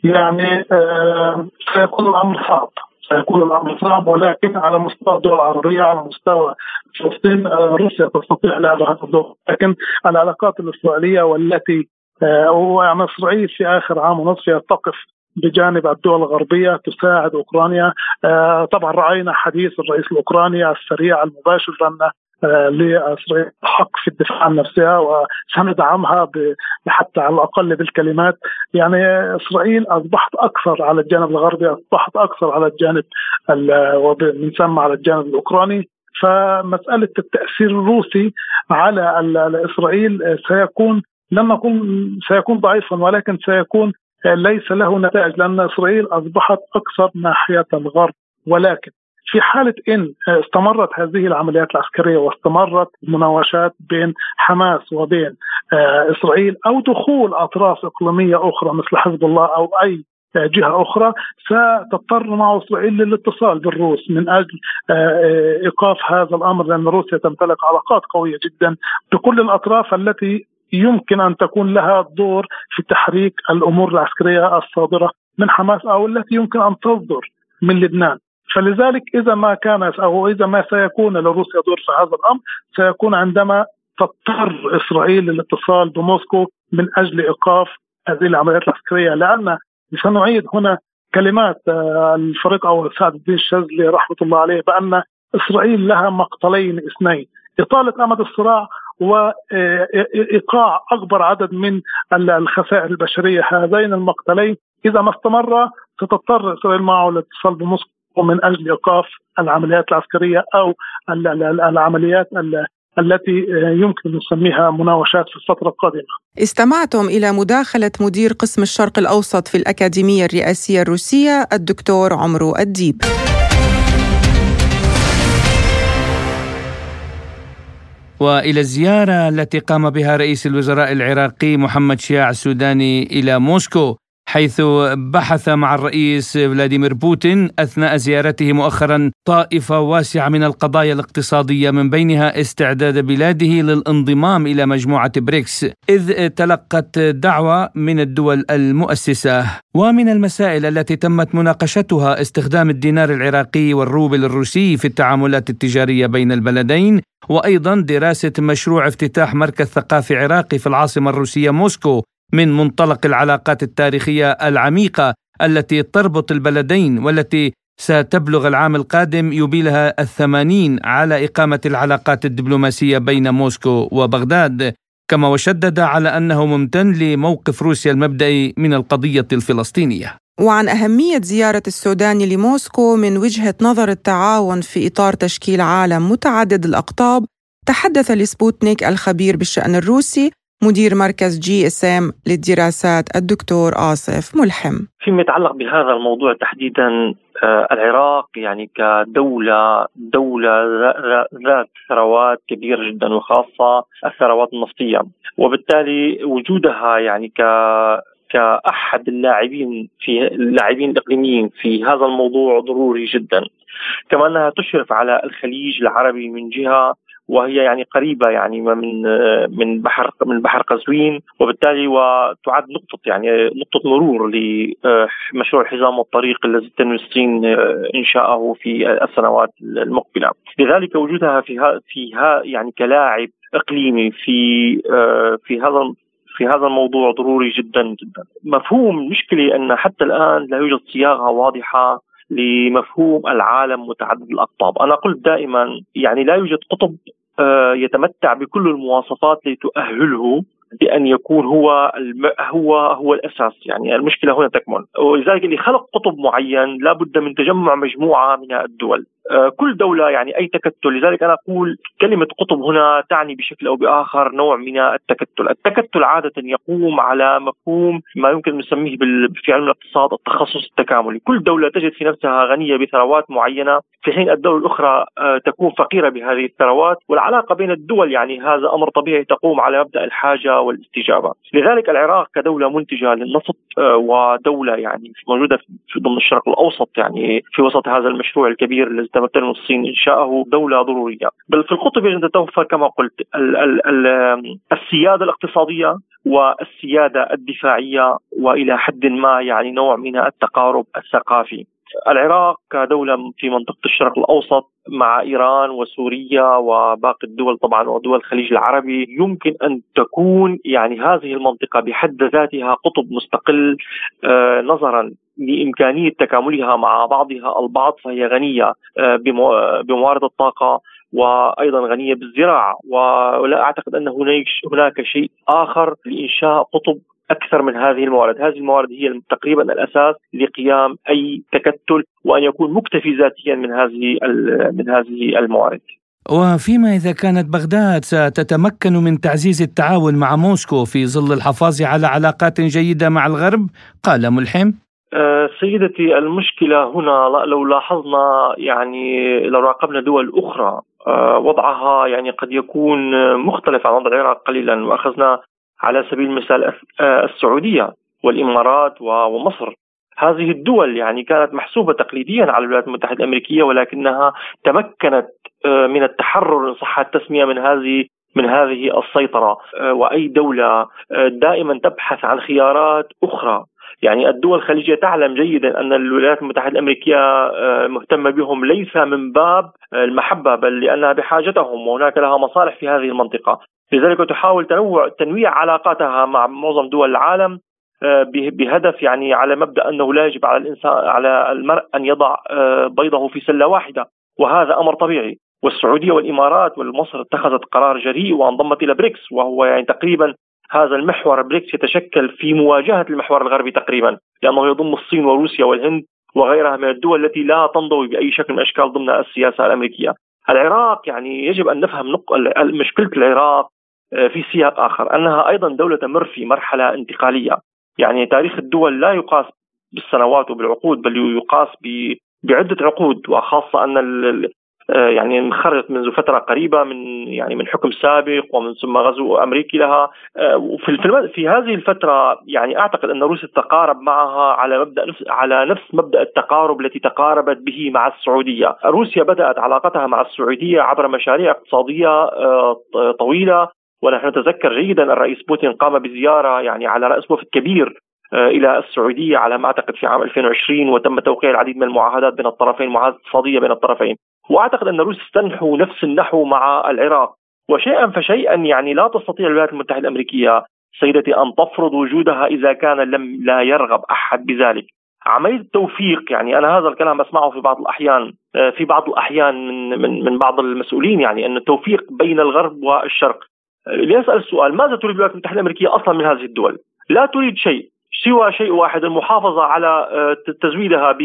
يعني آه، سيكون الأمر صعب سيكون الأمر صعب ولكن على مستوى الدول العربية على مستوى فلسطين آه، روسيا تستطيع لعب هذا الدور. لكن العلاقات الإسرائيلية والتي يعني إسرائيل في آخر عام ونصف تقف بجانب الدول الغربية تساعد أوكرانيا. طبعا رأينا حديث الرئيس الأوكراني السريع المباشر بان لاسرائيل حق في الدفاع عن نفسها وسندعمها حتى على الأقل بالكلمات. يعني إسرائيل أصبحت أكثر على الجانب الغربي أصبحت أكثر على الجانب بنسمى على الجانب الأوكراني. فمسألة التأثير الروسي على إسرائيل سيكون لم نقول سيكون ضعيفا ولكن سيكون ليس له نتائج لأن إسرائيل أصبحت أكثر ناحية الغرب. ولكن في حالة إن استمرت هذه العمليات العسكرية واستمرت المناوشات بين حماس وبين إسرائيل أو دخول أطراف إقليمية أخرى مثل حزب الله أو أي جهة أخرى ستضطر مع إسرائيل للاتصال بالروس من أجل إيقاف هذا الأمر لأن روسيا تمتلك علاقات قوية جدا بكل الأطراف التي يمكن أن تكون لها دور في تحريك الأمور العسكرية الصادرة من حماس أو التي يمكن أن تصدر من لبنان. فلذلك إذا ما كان أو إذا ما سيكون لروسيا دور في هذا الأمر سيكون عندما تضطر إسرائيل للاتصال بموسكو من أجل إيقاف هذه العمليات العسكرية لأن سنعيد هنا كلمات الفريق أو سعد الدين الشاذلي رحمة الله عليه بأن إسرائيل لها مقتلين اثنين إطالة أمد الصراع وايقاع أكبر عدد من الخسائر البشرية هذين المقتلين. إذا ما استمر ستضطر إسرائيل معه للاتصال بموسكو. ومن أجل إيقاف العمليات العسكرية أو العمليات التي يمكن نسميها مناوشات في الفترة القادمة. استمعتم إلى مداخلة مدير قسم الشرق الأوسط في الأكاديمية الرئاسية الروسية الدكتور عمرو الديب وإلى الزيارة التي قام بها رئيس الوزراء العراقي محمد شياع السوداني إلى موسكو. حيث بحث مع الرئيس فلاديمير بوتين أثناء زيارته مؤخرا طائفة واسعة من القضايا الاقتصادية من بينها استعداد بلاده للانضمام إلى مجموعة بريكس إذ تلقت دعوة من الدول المؤسسة. ومن المسائل التي تمت مناقشتها استخدام الدينار العراقي والروبل الروسي في التعاملات التجارية بين البلدين وأيضا دراسة مشروع افتتاح مركز ثقافي عراقي في العاصمة الروسية موسكو. من منطلق العلاقات التاريخية العميقة التي تربط البلدين والتي ستبلغ العام القادم يبيلها الثمانين على إقامة العلاقات الدبلوماسية بين موسكو وبغداد. كما وشدد على أنه ممتن لموقف روسيا المبدئي من القضية الفلسطينية. وعن أهمية زيارة السودان لموسكو من وجهة نظر التعاون في إطار تشكيل عالم متعدد الأقطاب تحدث لسبوتنيك الخبير بالشأن الروسي مدير مركز GSM للدراسات الدكتور آصف ملحم. فيما يتعلق بهذا الموضوع تحديدا آه، العراق يعني كدولة دولة ذات ثروات كبيرة جدا وخاصة الثروات النفطية. وبالتالي وجودها يعني ك كأحد اللاعبين في اللاعبين الإقليميين في هذا الموضوع ضروري جدا. كما أنها تشرف على الخليج العربي من جهة وهي يعني قريبة يعني من من بحر من بحر قزوين وبالتالي وتعد نقطة يعني نقطة مرور لمشروع الحزام والطريق الذي تنوي الصين إنشاءه في السنوات المقبلة، لذلك وجودها في في يعني كلاعب إقليمي في في هذا في هذا الموضوع ضروري جدا جدا. مفهوم المشكلة أن حتى الآن لا يوجد صياغة واضحة لمفهوم العالم متعدد الأقطاب، أنا قلت دائما يعني لا يوجد قطب آه، يتمتع بكل المواصفات لتؤهله بأن يكون هو الم... هو هو الأساس. يعني المشكلة هنا تكمن. ولذلك اللي خلق قطب معين لابد من تجمع مجموعة من الدول. كل دولة يعني أي تكتل. لذلك أنا أقول كلمة قطب هنا تعني بشكل أو بآخر نوع من التكتل. التكتل عادة يقوم على مفهوم ما يمكن نسميه في علم الاقتصاد التخصص التكاملي. كل دولة تجد في نفسها غنية بثروات معينة. في حين الدولة الأخرى آه، تكون فقيرة بهذه الثروات. والعلاقة بين الدول يعني هذا أمر طبيعي تقوم على مبدأ الحاجة والاستجابة. لذلك العراق كدولة منتجة للنفط آه، ودولة يعني موجودة في ضمن الشرق الأوسط يعني في وسط هذا المشروع الكبير الذي تمثله الصين إنشاءه دولة ضرورية. بل في القطب يجب أن تتوفر كما قلت ال ال ال السيادة الاقتصادية والسيادة الدفاعية وإلى حد ما يعني نوع من التقارب الثقافي. العراق كدولة في منطقة الشرق الأوسط مع إيران وسوريا وباقي الدول طبعا ودول الخليج العربي يمكن أن تكون يعني هذه المنطقة بحد ذاتها قطب مستقل آه، نظرا لإمكانية تكاملها مع بعضها البعض فهي غنية بموارد الطاقة وأيضا غنية بالزراعة. ولا أعتقد أن هناك شيء آخر لإنشاء قطب أكثر من هذه الموارد، هذه الموارد هي تقريبا الأساس لقيام أي تكتل وأن يكون مكتفي ذاتيا من هذه من هذه الموارد. وفيما إذا كانت بغداد ستتمكن من تعزيز التعاون مع موسكو في ظل الحفاظ على علاقات جيدة مع الغرب، قال ملحم. أه سيدتي المشكلة هنا لو لاحظنا يعني لو راقبنا دول أخرى أه وضعها يعني قد يكون مختلف عن وضع العراق قليلا. وأخذنا على سبيل المثال آه، السعودية والإمارات ومصر. هذه الدول يعني كانت محسوبة تقليديا على الولايات المتحدة الأمريكية ولكنها تمكنت آه، من التحرر إن صح التسمية من هذه من هذه السيطرة. آه، وأي دولة دائما تبحث عن خيارات أخرى. يعني الدول الخليجية تعلم جيدا أن الولايات المتحدة الأمريكية مهتمة بهم ليس من باب المحبة بل لأنها بحاجتهم وهناك لها مصالح في هذه المنطقة. لذلك تحاول تنوع تنويع علاقاتها مع معظم دول العالم آه، بهدف يعني على مبدأ أنه لا يجب على الانسان على المرء أن يضع آه، بيضه في سلة واحدة وهذا أمر طبيعي والسعودية والإمارات ومصر اتخذت قرار جريء وانضمت إلى بريكس وهو يعني تقريبا هذا المحور بريكس يتشكل في مواجهة المحور الغربي تقريبا لأنه يضم الصين وروسيا والهند وغيرها من الدول التي لا تنضوي بأي شكل من الأشكال ضمن السياسة الأمريكية. العراق يعني يجب أن نفهم مشكلة العراق في سياق آخر. أنها أيضا دولة تمر في مرحلة انتقالية. يعني تاريخ الدول لا يقاس بالسنوات وبالعقود بل يقاس بعدة عقود. وخاصة أن آه، يعني انخرجت منذ فترة قريبة من يعني من حكم سابق ومن ثم غزو أمريكي لها. آه، وفي في هذه الفترة يعني أعتقد أن روسيا تتقارب معها على مبدأ نفس على نفس مبدأ التقارب التي تقاربت به مع السعودية، روسيا بدأت علاقتها مع السعودية عبر مشاريع اقتصادية طويلة. ونحن نتذكر جيدا الرئيس بوتين قام بزيارة يعني على رأس وفد كبير آه، إلى السعودية على ما أعتقد في عام 2020 وتم توقيع العديد من المعاهدات بين الطرفين معاهدات اقتصادية بين الطرفين. وأعتقد أن روسيا تنحو نفس النحو مع العراق. وشيئا فشيئا يعني لا تستطيع الولايات المتحدة الأمريكية سيدتي أن تفرض وجودها إذا كان لم لا يرغب أحد بذلك. عملية التوفيق يعني أنا هذا الكلام أسمعه في بعض الأحيان آه، في بعض الأحيان من من من بعض المسؤولين يعني أن التوفيق بين الغرب والشرق. ليسأل السؤال؟ ماذا تريد الولايات المتحدة الأمريكية أصلا من هذه الدول؟ لا تريد شيء سوى شيء واحد المحافظة على آه، تزويدها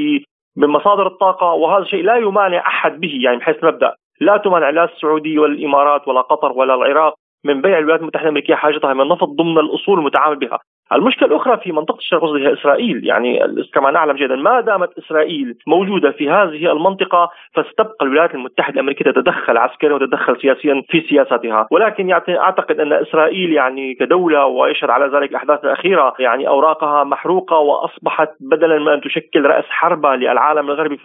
بمصادر الطاقة وهذا الشيء لا يمانع أحد به يعني بحيث مبدأ لا تمانع لا السعودية ولا الإمارات ولا قطر ولا العراق من بيع الولايات المتحدة الأمريكية حاجتها من النفط ضمن الأصول المتعامل بها. المشكلة الأخرى في منطقة الشرق الأوسط هي إسرائيل. يعني كما نعلم جيدا ما دامت إسرائيل موجودة في هذه المنطقة فستبقى الولايات المتحدة الأمريكية تتدخل عسكريا وتتدخل سياسيا في سياستها ولكن يعني أعتقد أن إسرائيل يعني كدولة ويشهد على ذلك الأحداث الأخيرة يعني أوراقها محروقة وأصبحت بدلا من أن تشكل رأس حربة للعالم الغربي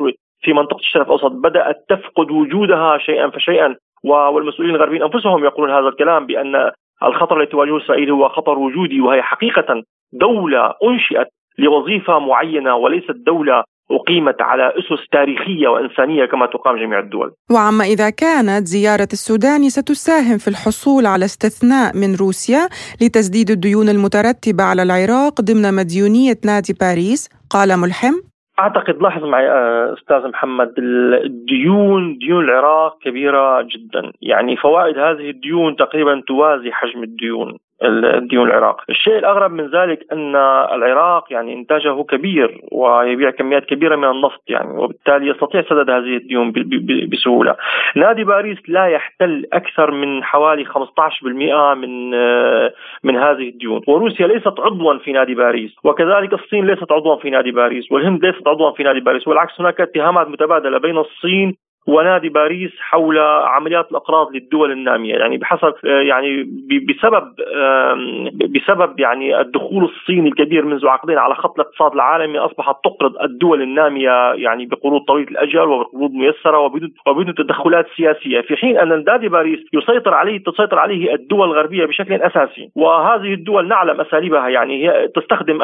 في منطقة الشرق الأوسط. بدأت تفقد وجودها شيئا فشيئا والمسؤولين الغربيين أنفسهم يقولون هذا الكلام بأن الخطر الذي تواجهه اسرائيل هو خطر وجودي وهي حقيقة دولة أنشئت لوظيفة معينة وليست دولة أقيمت على أسس تاريخية وإنسانية كما تقام جميع الدول. وعما إذا كانت زيارة السودان ستساهم في الحصول على استثناء من روسيا لتسديد الديون المترتبة على العراق ضمن مديونية نادي باريس قال ملحم. أعتقد لاحظ معي آه، أستاذ محمد الديون ديون العراق كبيرة جدا. يعني فوائد هذه الديون تقريبا توازي حجم الديون. الديون العراق. الشيء الأغرب من ذلك أن العراق يعني إنتاجه كبير ويبيع كميات كبيرة من النفط يعني وبالتالي يستطيع سدد هذه الديون بسهولة. نادي باريس لا يحتل أكثر من حوالي 15% من من هذه الديون. وروسيا ليست عضوا في نادي باريس وكذلك الصين ليست عضوا في نادي باريس والهند ليست عضوا في نادي باريس والعكس هناك اتهامات متبادلة بين الصين ونادي باريس حول عمليات الأقراض للدول النامية. يعني بحسب يعني بسبب بسبب يعني الدخول الصيني الكبير منذ عقدين على خط الاقتصاد العالمي أصبحت تقرض الدول النامية يعني بقروض طويلة الأجل وبقروض ميسرة وبدون تدخلات سياسية. في حين أن نادي باريس يسيطر عليه تسيطر عليه الدول الغربية بشكل أساسي. وهذه الدول نعلم أساليبها. يعني هي تستخدم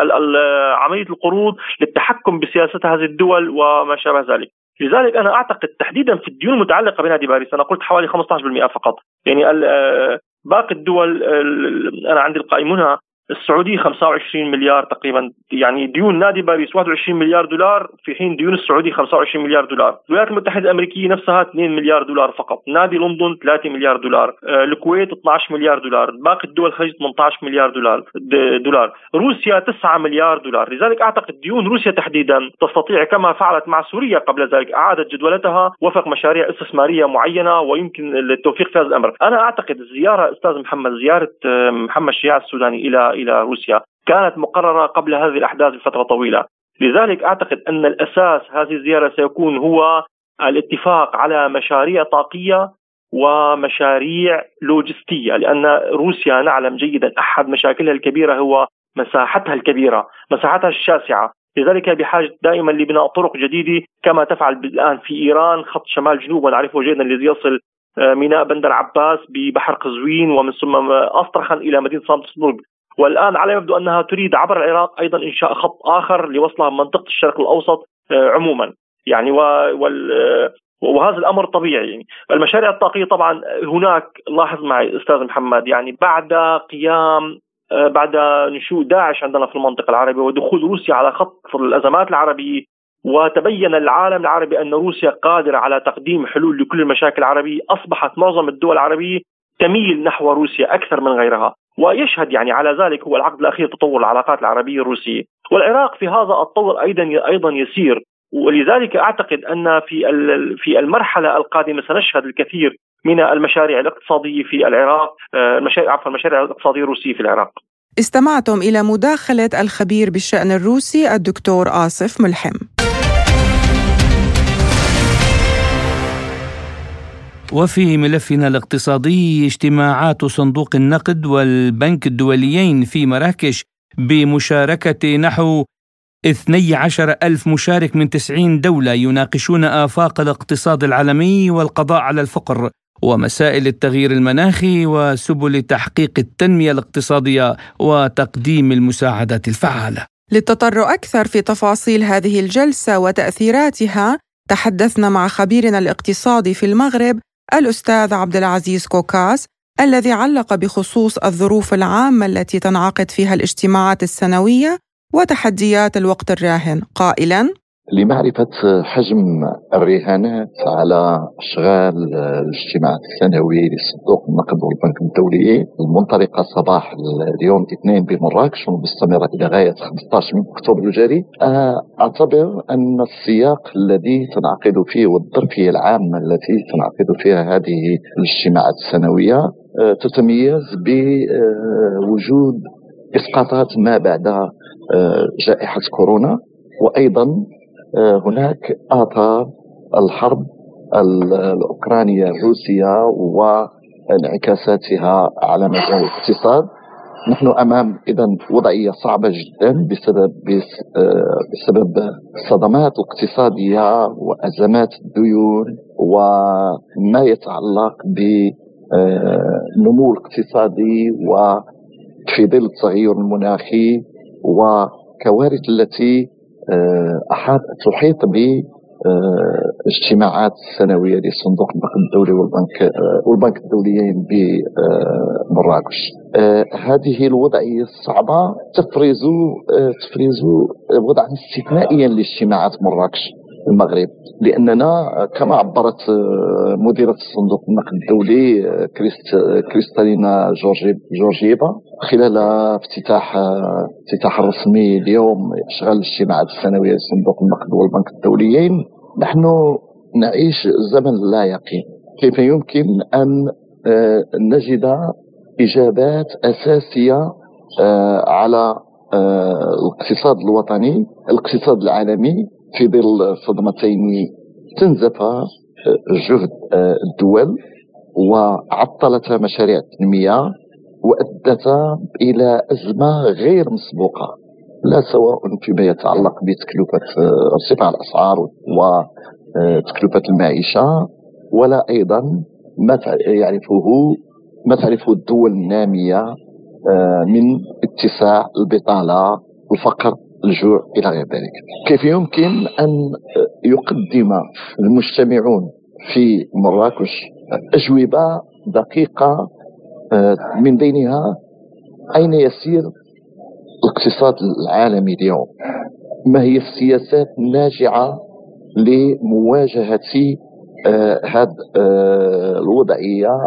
عملية القروض للتحكم بسياسة هذه الدول وما شابه ذلك. لذلك أنا أعتقد تحديدا في الديون المتعلقة بنادي باريس أنا قلت حوالي 15% فقط. يعني آه، باقي الدول أنا عندي القائمون السعودي 25 مليار تقريبا يعني ديون نادي باريس 21 مليار دولار في حين ديون السعودي 25 مليار دولار. الولايات المتحدة الأمريكية نفسها 2 مليار دولار فقط. نادي لندن 3 مليار دولار. آه، الكويت 12 مليار دولار. باقي الدول الخليج 18 مليار دولار. دولار. روسيا 9 مليار دولار. لذلك أعتقد ديون روسيا تحديدا تستطيع كما فعلت مع سوريا قبل ذلك أعادت جدولتها وفق مشاريع استثمارية معينة ويمكن التوفيق في هذا الأمر. أنا أعتقد الزياره أستاذ محمد زيارة آه، محمد شياع السوداني إلى إلى روسيا كانت مقررة قبل هذه الأحداث بفتره طويلة. لذلك أعتقد أن الأساس هذه الزيارة سيكون هو الاتفاق على مشاريع طاقية ومشاريع لوجستية لأن روسيا نعلم جيدا أحد مشاكلها الكبيرة هو مساحتها الكبيرة، مساحتها الشاسعة، لذلك بحاجة دائما لبناء طرق جديدة كما تفعل الآن في إيران خط شمال جنوب ونعرفه جيدا الذي يصل آه، ميناء بندر عباس ببحر قزوين ومن ثم أسطرخن إلى مدينة صامت والآن على يبدو أنها تريد عبر العراق أيضا إنشاء خط آخر لوصلها منطقة الشرق الأوسط آه، عموما. يعني وال آه، وهذا الأمر طبيعي. يعني المشاريع الطاقية طبعا هناك لاحظ معي أستاذ محمد يعني بعد قيام بعد نشوء داعش عندنا في المنطقة العربية ودخول روسيا على خط الأزمات العربية وتبين العالم العربي أن روسيا قادرة على تقديم حلول لكل المشاكل العربية، أصبحت معظم الدول العربية تميل نحو روسيا أكثر من غيرها، ويشهد يعني على ذلك هو العقد الأخير تطور العلاقات العربية الروسية، والعراق في هذا التطور أيضا أيضا يسير، ولذلك أعتقد أن في في المرحلة القادمة سنشهد الكثير من المشاريع الاقتصادية في العراق، آه، المشاريع عفوا المشاريع الاقتصادية الروسية في العراق. استمعتم إلى مداخلة الخبير بالشأن الروسي الدكتور آصف ملحم. وفي ملفنا الاقتصادي اجتماعات صندوق النقد والبنك الدوليين في مراكش بمشاركة نحو 12 ألف مشارك من 90 دولة يناقشون آفاق الاقتصاد العالمي والقضاء على الفقر ومسائل التغيير المناخي وسبل تحقيق التنمية الاقتصادية وتقديم المساعدات الفعالة. للتطرق أكثر في تفاصيل هذه الجلسة وتأثيراتها تحدثنا مع خبيرنا الاقتصادي في المغرب الأستاذ عبد العزيز كوكاس الذي علق بخصوص الظروف العامة التي تنعقد فيها الاجتماعات السنوية وتحديات الوقت الراهن. قائلا لمعرفة حجم الرهانات على أشغال الاجتماع السنوي لصندوق النقد والبنك الدولي. المنطلقة صباح اليوم الاثنين بمراكش ومستمرة إلى غاية 15 من أكتوبر الجاري. أعتبر أن السياق الذي تنعقد فيه والظرفية العامة التي تنعقد فيها هذه الاجتماعات السنوية آه، تتميز بوجود إسقاطات ما بعد آه، جائحة كورونا وأيضا آه، هناك آثار الحرب الأوكرانية الروسية وانعكاساتها على مجال الاقتصاد. نحن أمام اذا وضعية صعبة جدا بسبب آه، بسبب الصدمات الاقتصاديه وأزمات الديون وما يتعلق بالنمو الاقتصادي وفي ظل التغير المناخي وكوارث التي آه، أحاط تحيط اجتماعات سنوية لصندوق النقد الدولي والبنك آه، والبنك الدوليين بمراكش. آه، هذه الوضعيه الصعبه تفرز تفرز وضعا استثنائيا لاجتماعات مراكش المغرب لأننا كما عبرت مديرة صندوق النقد الدولي كريستالينا جورجيفا خلال افتتاح افتتاح الرسمي اليوم إشغال الاجتماعات السنوية لصندوق النقد والبنك الدوليين نحن نعيش زمن لا يقين. كيف يمكن أن آه، نجد إجابات أساسية آه، على آه، الاقتصاد الوطني الاقتصاد العالمي في ظل صدمتين تنزف جهد الدول وعطلت مشاريع التنمية وأدت إلى أزمة غير مسبوقة لا سواء فيما يتعلق بتكلفة ارتفاع الأسعار وتكلفة المعيشة ولا أيضا ما يعرفه ما تعرفه الدول النامية آه، من اتساع البطالة الفقر الجوع إلى غير ذلك. كيف يمكن أن يقدم المجتمعون في مراكش أجوبة دقيقة آه، من بينها أين يسير الاقتصاد العالمي اليوم؟ ما هي السياسات الناجعة لمواجهة هذه آه الوضعية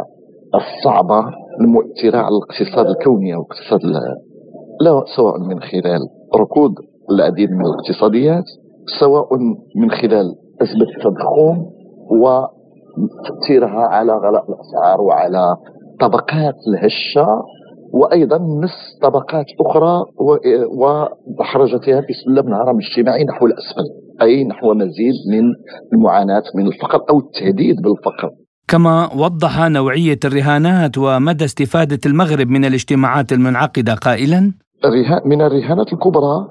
الصعبة المؤثرة على الاقتصاد الكوني أو الاقتصاد لا سواء من خلال ركود العديد من الاقتصاديات سواء من خلال أزمة التضخم وتأثيرها على غلاء الأسعار وعلى طبقات الهشة وأيضا نص طبقات أخرى ودحرجتها في سلم الهرم الاجتماعي نحو الأسفل أي نحو مزيد من المعاناة من الفقر أو التهديد بالفقر. كما وضح نوعية الرهانات ومدى استفادة المغرب من الاجتماعات المنعقدة قائلا من الرهانات الكبرى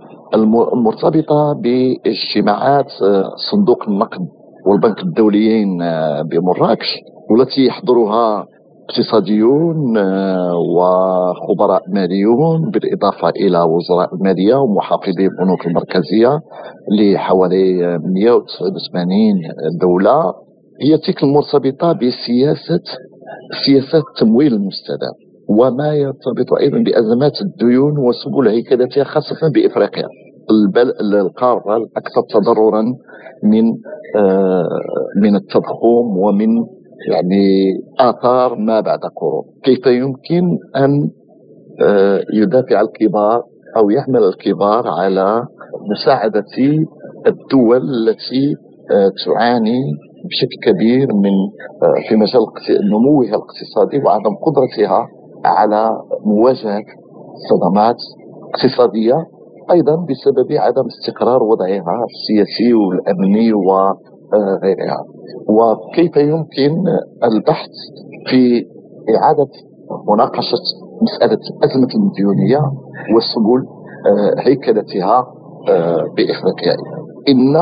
المرتبطة باجتماعات آه، صندوق النقد والبنك الدوليين آه، بمراكش والتي يحضرها اقتصاديون آه، وخبراء ماليون بالإضافة إلى وزراء المالية ومحافظي البنوك المركزية لحوالي 189 دولة. هي تلك المرتبطة بسياسة سياسات التمويل المستدام. وما يرتبط أيضا بأزمات الديون وسبل هيكلتها خاصة بإفريقيا. القارة الأكثر تضررا من آه، من التضخم ومن يعني آثار ما بعد كورونا. كيف يمكن أن آه، يدافع الكبار أو يحمل الكبار على مساعدة الدول التي آه، تعاني بشكل كبير من في مجال نموها الاقتصادي وعدم قدرتها على مواجهة صدمات اقتصادية أيضا بسبب عدم استقرار وضعها السياسي والأمني وغيرها وكيف يمكن البحث في إعادة مناقشة مسألة أزمة المديونية وسبل آه، هيكلتها آه، بإفريقيا؟ إن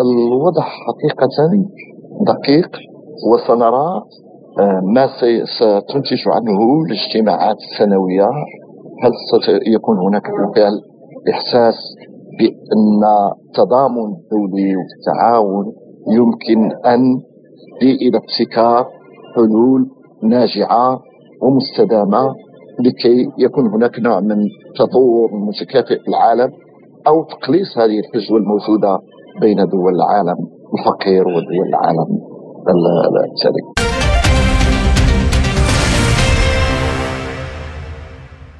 الوضع حقيقة دقيق وسنرى آه، ما ستنتج عنه الاجتماعات السنوية هل سيكون هناك بالفعل إحساس بأن التضامن الدولي والتعاون يمكن أن إلى ابتكار حلول ناجعة ومستدامة لكي يكون هناك نوع من تطور متكافئ في العالم أو تقليص هذه الفجوة الموجودة بين دول العالم الفقير ودول العالم؟ الثري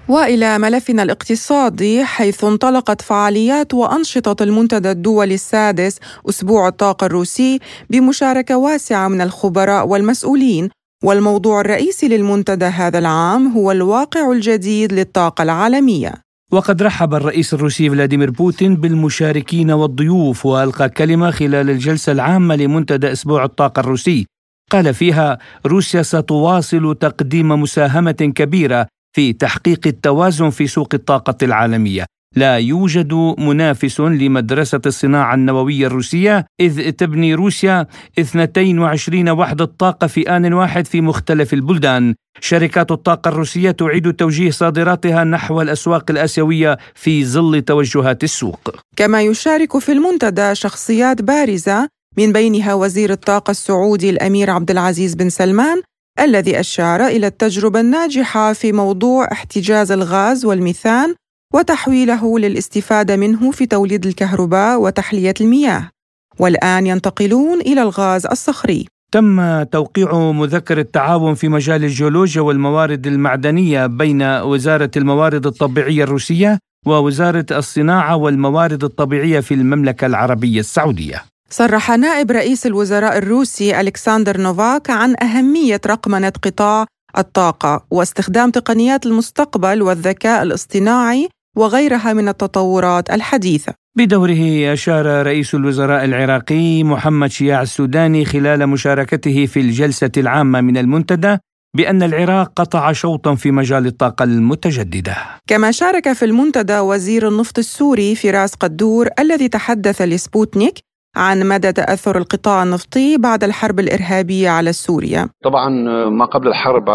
وإلى ملفنا الاقتصادي حيث انطلقت فعاليات وأنشطة المنتدى الدولي السادس أسبوع الطاقة الروسي بمشاركة واسعة من الخبراء والمسؤولين. والموضوع الرئيسي للمنتدى هذا العام هو الواقع الجديد للطاقة العالمية. وقد رحب الرئيس الروسي فلاديمير بوتين بالمشاركين والضيوف وألقى كلمة خلال الجلسة العامة لمنتدى أسبوع الطاقة الروسي. قال فيها روسيا ستواصل تقديم مساهمة كبيرة في تحقيق التوازن في سوق الطاقة العالمية. لا يوجد منافس لمدرسة الصناعة النووية الروسية إذ تبني روسيا 22 وحدة طاقة في آن واحد في مختلف البلدان. شركات الطاقة الروسية تعيد توجيه صادراتها نحو الأسواق الآسيوية في ظل توجهات السوق. كما يشارك في المنتدى شخصيات بارزة من بينها وزير الطاقة السعودي الأمير عبد العزيز بن سلمان الذي أشار إلى التجربة الناجحة في موضوع احتجاز الغاز والميثان وتحويله للاستفادة منه في توليد الكهرباء وتحلية المياه. والآن ينتقلون إلى الغاز الصخري. تم توقيع مذكر التعاون في مجال الجيولوجيا والموارد المعدنية بين وزارة الموارد الطبيعية الروسية ووزارة الصناعة والموارد الطبيعية في المملكة العربية السعودية. صرح نائب رئيس الوزراء الروسي ألكسندر نوفاك عن أهمية رقمنة قطاع الطاقة واستخدام تقنيات المستقبل والذكاء الاصطناعي وغيرها من التطورات الحديثة. بدوره أشار رئيس الوزراء العراقي محمد شياع السوداني خلال مشاركته في الجلسة العامة من المنتدى بأن العراق قطع شوطا في مجال الطاقة المتجددة. كما شارك في المنتدى وزير النفط السوري فراس قدور الذي تحدث لسبوتنيك عن مدى تأثر القطاع النفطي بعد الحرب الإرهابية على سوريا. طبعا ما قبل الحرب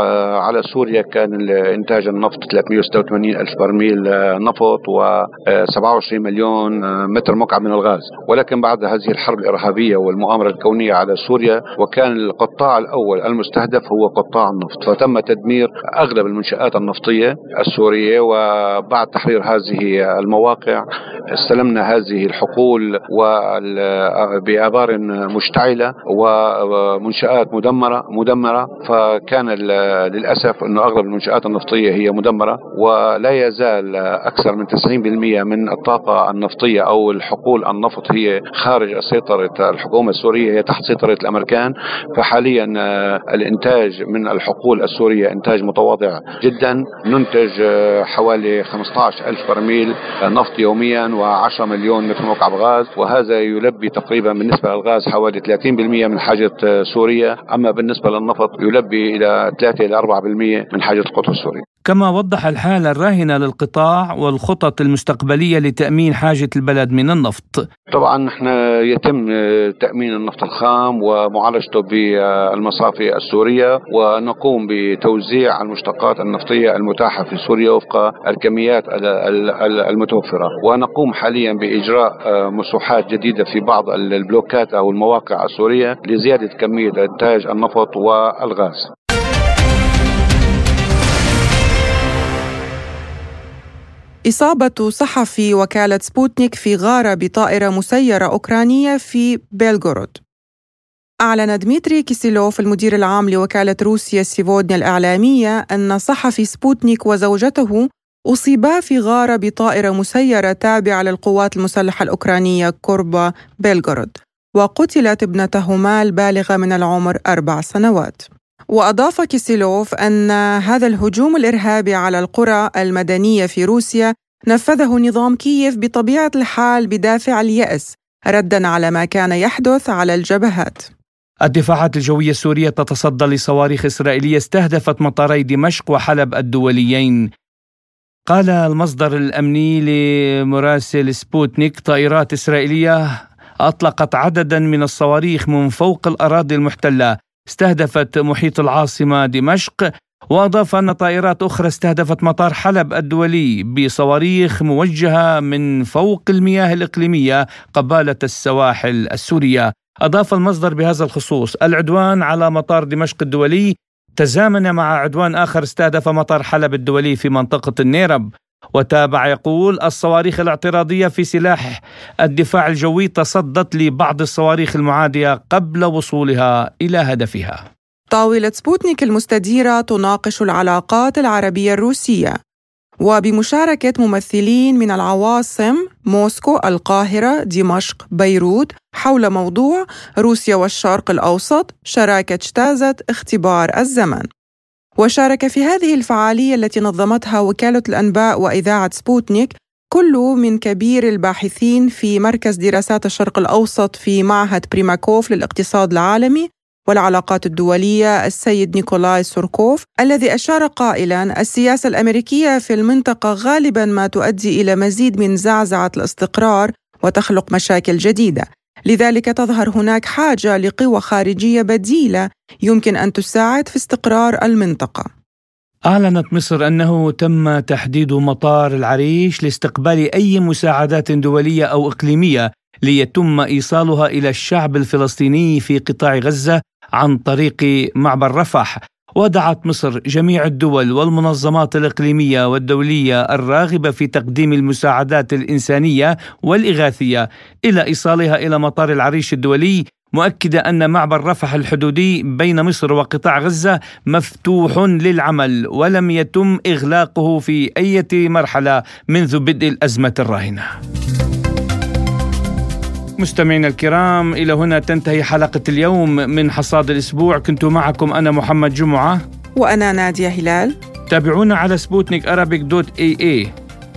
على سوريا كان إنتاج النفط 386 ألف برميل نفط و27 مليون متر مكعب من الغاز. ولكن بعد هذه الحرب الإرهابية والمؤامرة الكونية على سوريا وكان القطاع الأول المستهدف هو قطاع النفط. فتم تدمير أغلب المنشآت النفطية السورية وبعد تحرير هذه المواقع استلمنا هذه الحقول بآبار مشتعلة ومنشآت مدمرة مدمرة. فكان للأسف أنه أغلب المنشآت النفطية هي مدمرة ولا يزال أكثر من 90% من الطاقة النفطية أو الحقول النفط هي خارج سيطرة الحكومة السورية هي تحت سيطرة الأمريكان. فحاليا الإنتاج من الحقول السورية إنتاج متواضع جدا ننتج حوالي 15 ألف برميل نفط يوميا و10 مليون متر مكعب غاز وهذا يلبي تقريبا بالنسبة للغاز حوالي 30% من حاجة سوريا أما بالنسبة للنفط يلبي إلى 3 إلى 4% من حاجة القطر السوري كما وضح الحالة الراهنة للقطاع والخطط المستقبلية لتأمين حاجة البلد من النفط. طبعا نحن يتم تأمين النفط الخام ومعالجته بالمصافي السورية ونقوم بتوزيع المشتقات النفطية المتاحة في سوريا وفق الكميات المتوفرة. ونقوم حاليا بإجراء مسوحات جديدة في بعض البلوكات أو المواقع السورية لزيادة كمية إنتاج النفط والغاز. إصابة صحفي وكالة سبوتنيك في غارة بطائرة مسيرة أوكرانية في بيلغورود. أعلن دميتري كيسيلوف المدير العام لوكالة روسيا سيفودنيا الإعلامية أن صحفي سبوتنيك وزوجته أصيبا في غارة بطائرة مسيرة تابعة للقوات المسلحة الأوكرانية قرب بيلغورود وقتلت ابنتهما البالغة من العمر أربع سنوات. وأضاف كيسيلوف أن هذا الهجوم الإرهابي على القرى المدنية في روسيا نفذه نظام كييف بطبيعة الحال بدافع اليأس ردا على ما كان يحدث على الجبهات. الدفاعات الجوية السورية تتصدى لصواريخ إسرائيلية استهدفت مطاري دمشق وحلب الدوليين. قال المصدر الأمني لمراسل سبوتنيك طائرات إسرائيلية أطلقت عددا من الصواريخ من فوق الأراضي المحتلة. استهدفت محيط العاصمة دمشق وأضاف أن طائرات أخرى استهدفت مطار حلب الدولي بصواريخ موجهة من فوق المياه الإقليمية قبالة السواحل السورية. أضاف المصدر بهذا الخصوص العدوان على مطار دمشق الدولي تزامن مع عدوان آخر استهدف مطار حلب الدولي في منطقة النيرب. وتابع يقول الصواريخ الاعتراضية في سلاح الدفاع الجوي تصدت لبعض الصواريخ المعادية قبل وصولها إلى هدفها طاولة سبوتنيك المستديرة تناقش العلاقات العربية الروسية وبمشاركة ممثلين من العواصم موسكو، القاهرة، دمشق، بيروت حول موضوع روسيا والشرق الأوسط شراكة اجتازت اختبار الزمن. وشارك في هذه الفعالية التي نظمتها وكالة الأنباء وإذاعة سبوتنيك كل من كبير الباحثين في مركز دراسات الشرق الأوسط في معهد بريماكوف للاقتصاد العالمي والعلاقات الدولية السيد نيكولاي سوركوف الذي أشار قائلا السياسة الأمريكية في المنطقة غالبا ما تؤدي إلى مزيد من زعزعة الاستقرار وتخلق مشاكل جديدة. لذلك تظهر هناك حاجة لقوى خارجية بديلة يمكن أن تساعد في استقرار المنطقة. أعلنت مصر أنه تم تحديد مطار العريش لاستقبال أي مساعدات دولية أو إقليمية ليتم إيصالها إلى الشعب الفلسطيني في قطاع غزة عن طريق معبر رفح. ودعت مصر جميع الدول والمنظمات الإقليمية والدولية الراغبة في تقديم المساعدات الإنسانية والإغاثية إلى إيصالها إلى مطار العريش الدولي مؤكدة أن معبر رفح الحدودي بين مصر وقطاع غزة مفتوح للعمل ولم يتم إغلاقه في أي مرحلة منذ بدء الأزمة الراهنة. مستمعينا الكرام إلى هنا تنتهي حلقة اليوم من حصاد الأسبوع. كنت معكم أنا محمد جمعة. وأنا نادية هلال. تابعونا على Sputnik Arabic dot AE.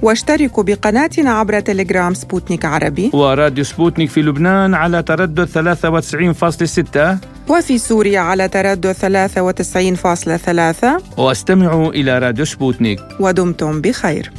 واشتركوا بقناتنا عبر تليجرام سبوتنيك عربي. وراديو سبوتنيك في لبنان على تردد 93.6 وفي سوريا على تردد 93.3 واستمعوا إلى راديو سبوتنيك. ودمتم بخير.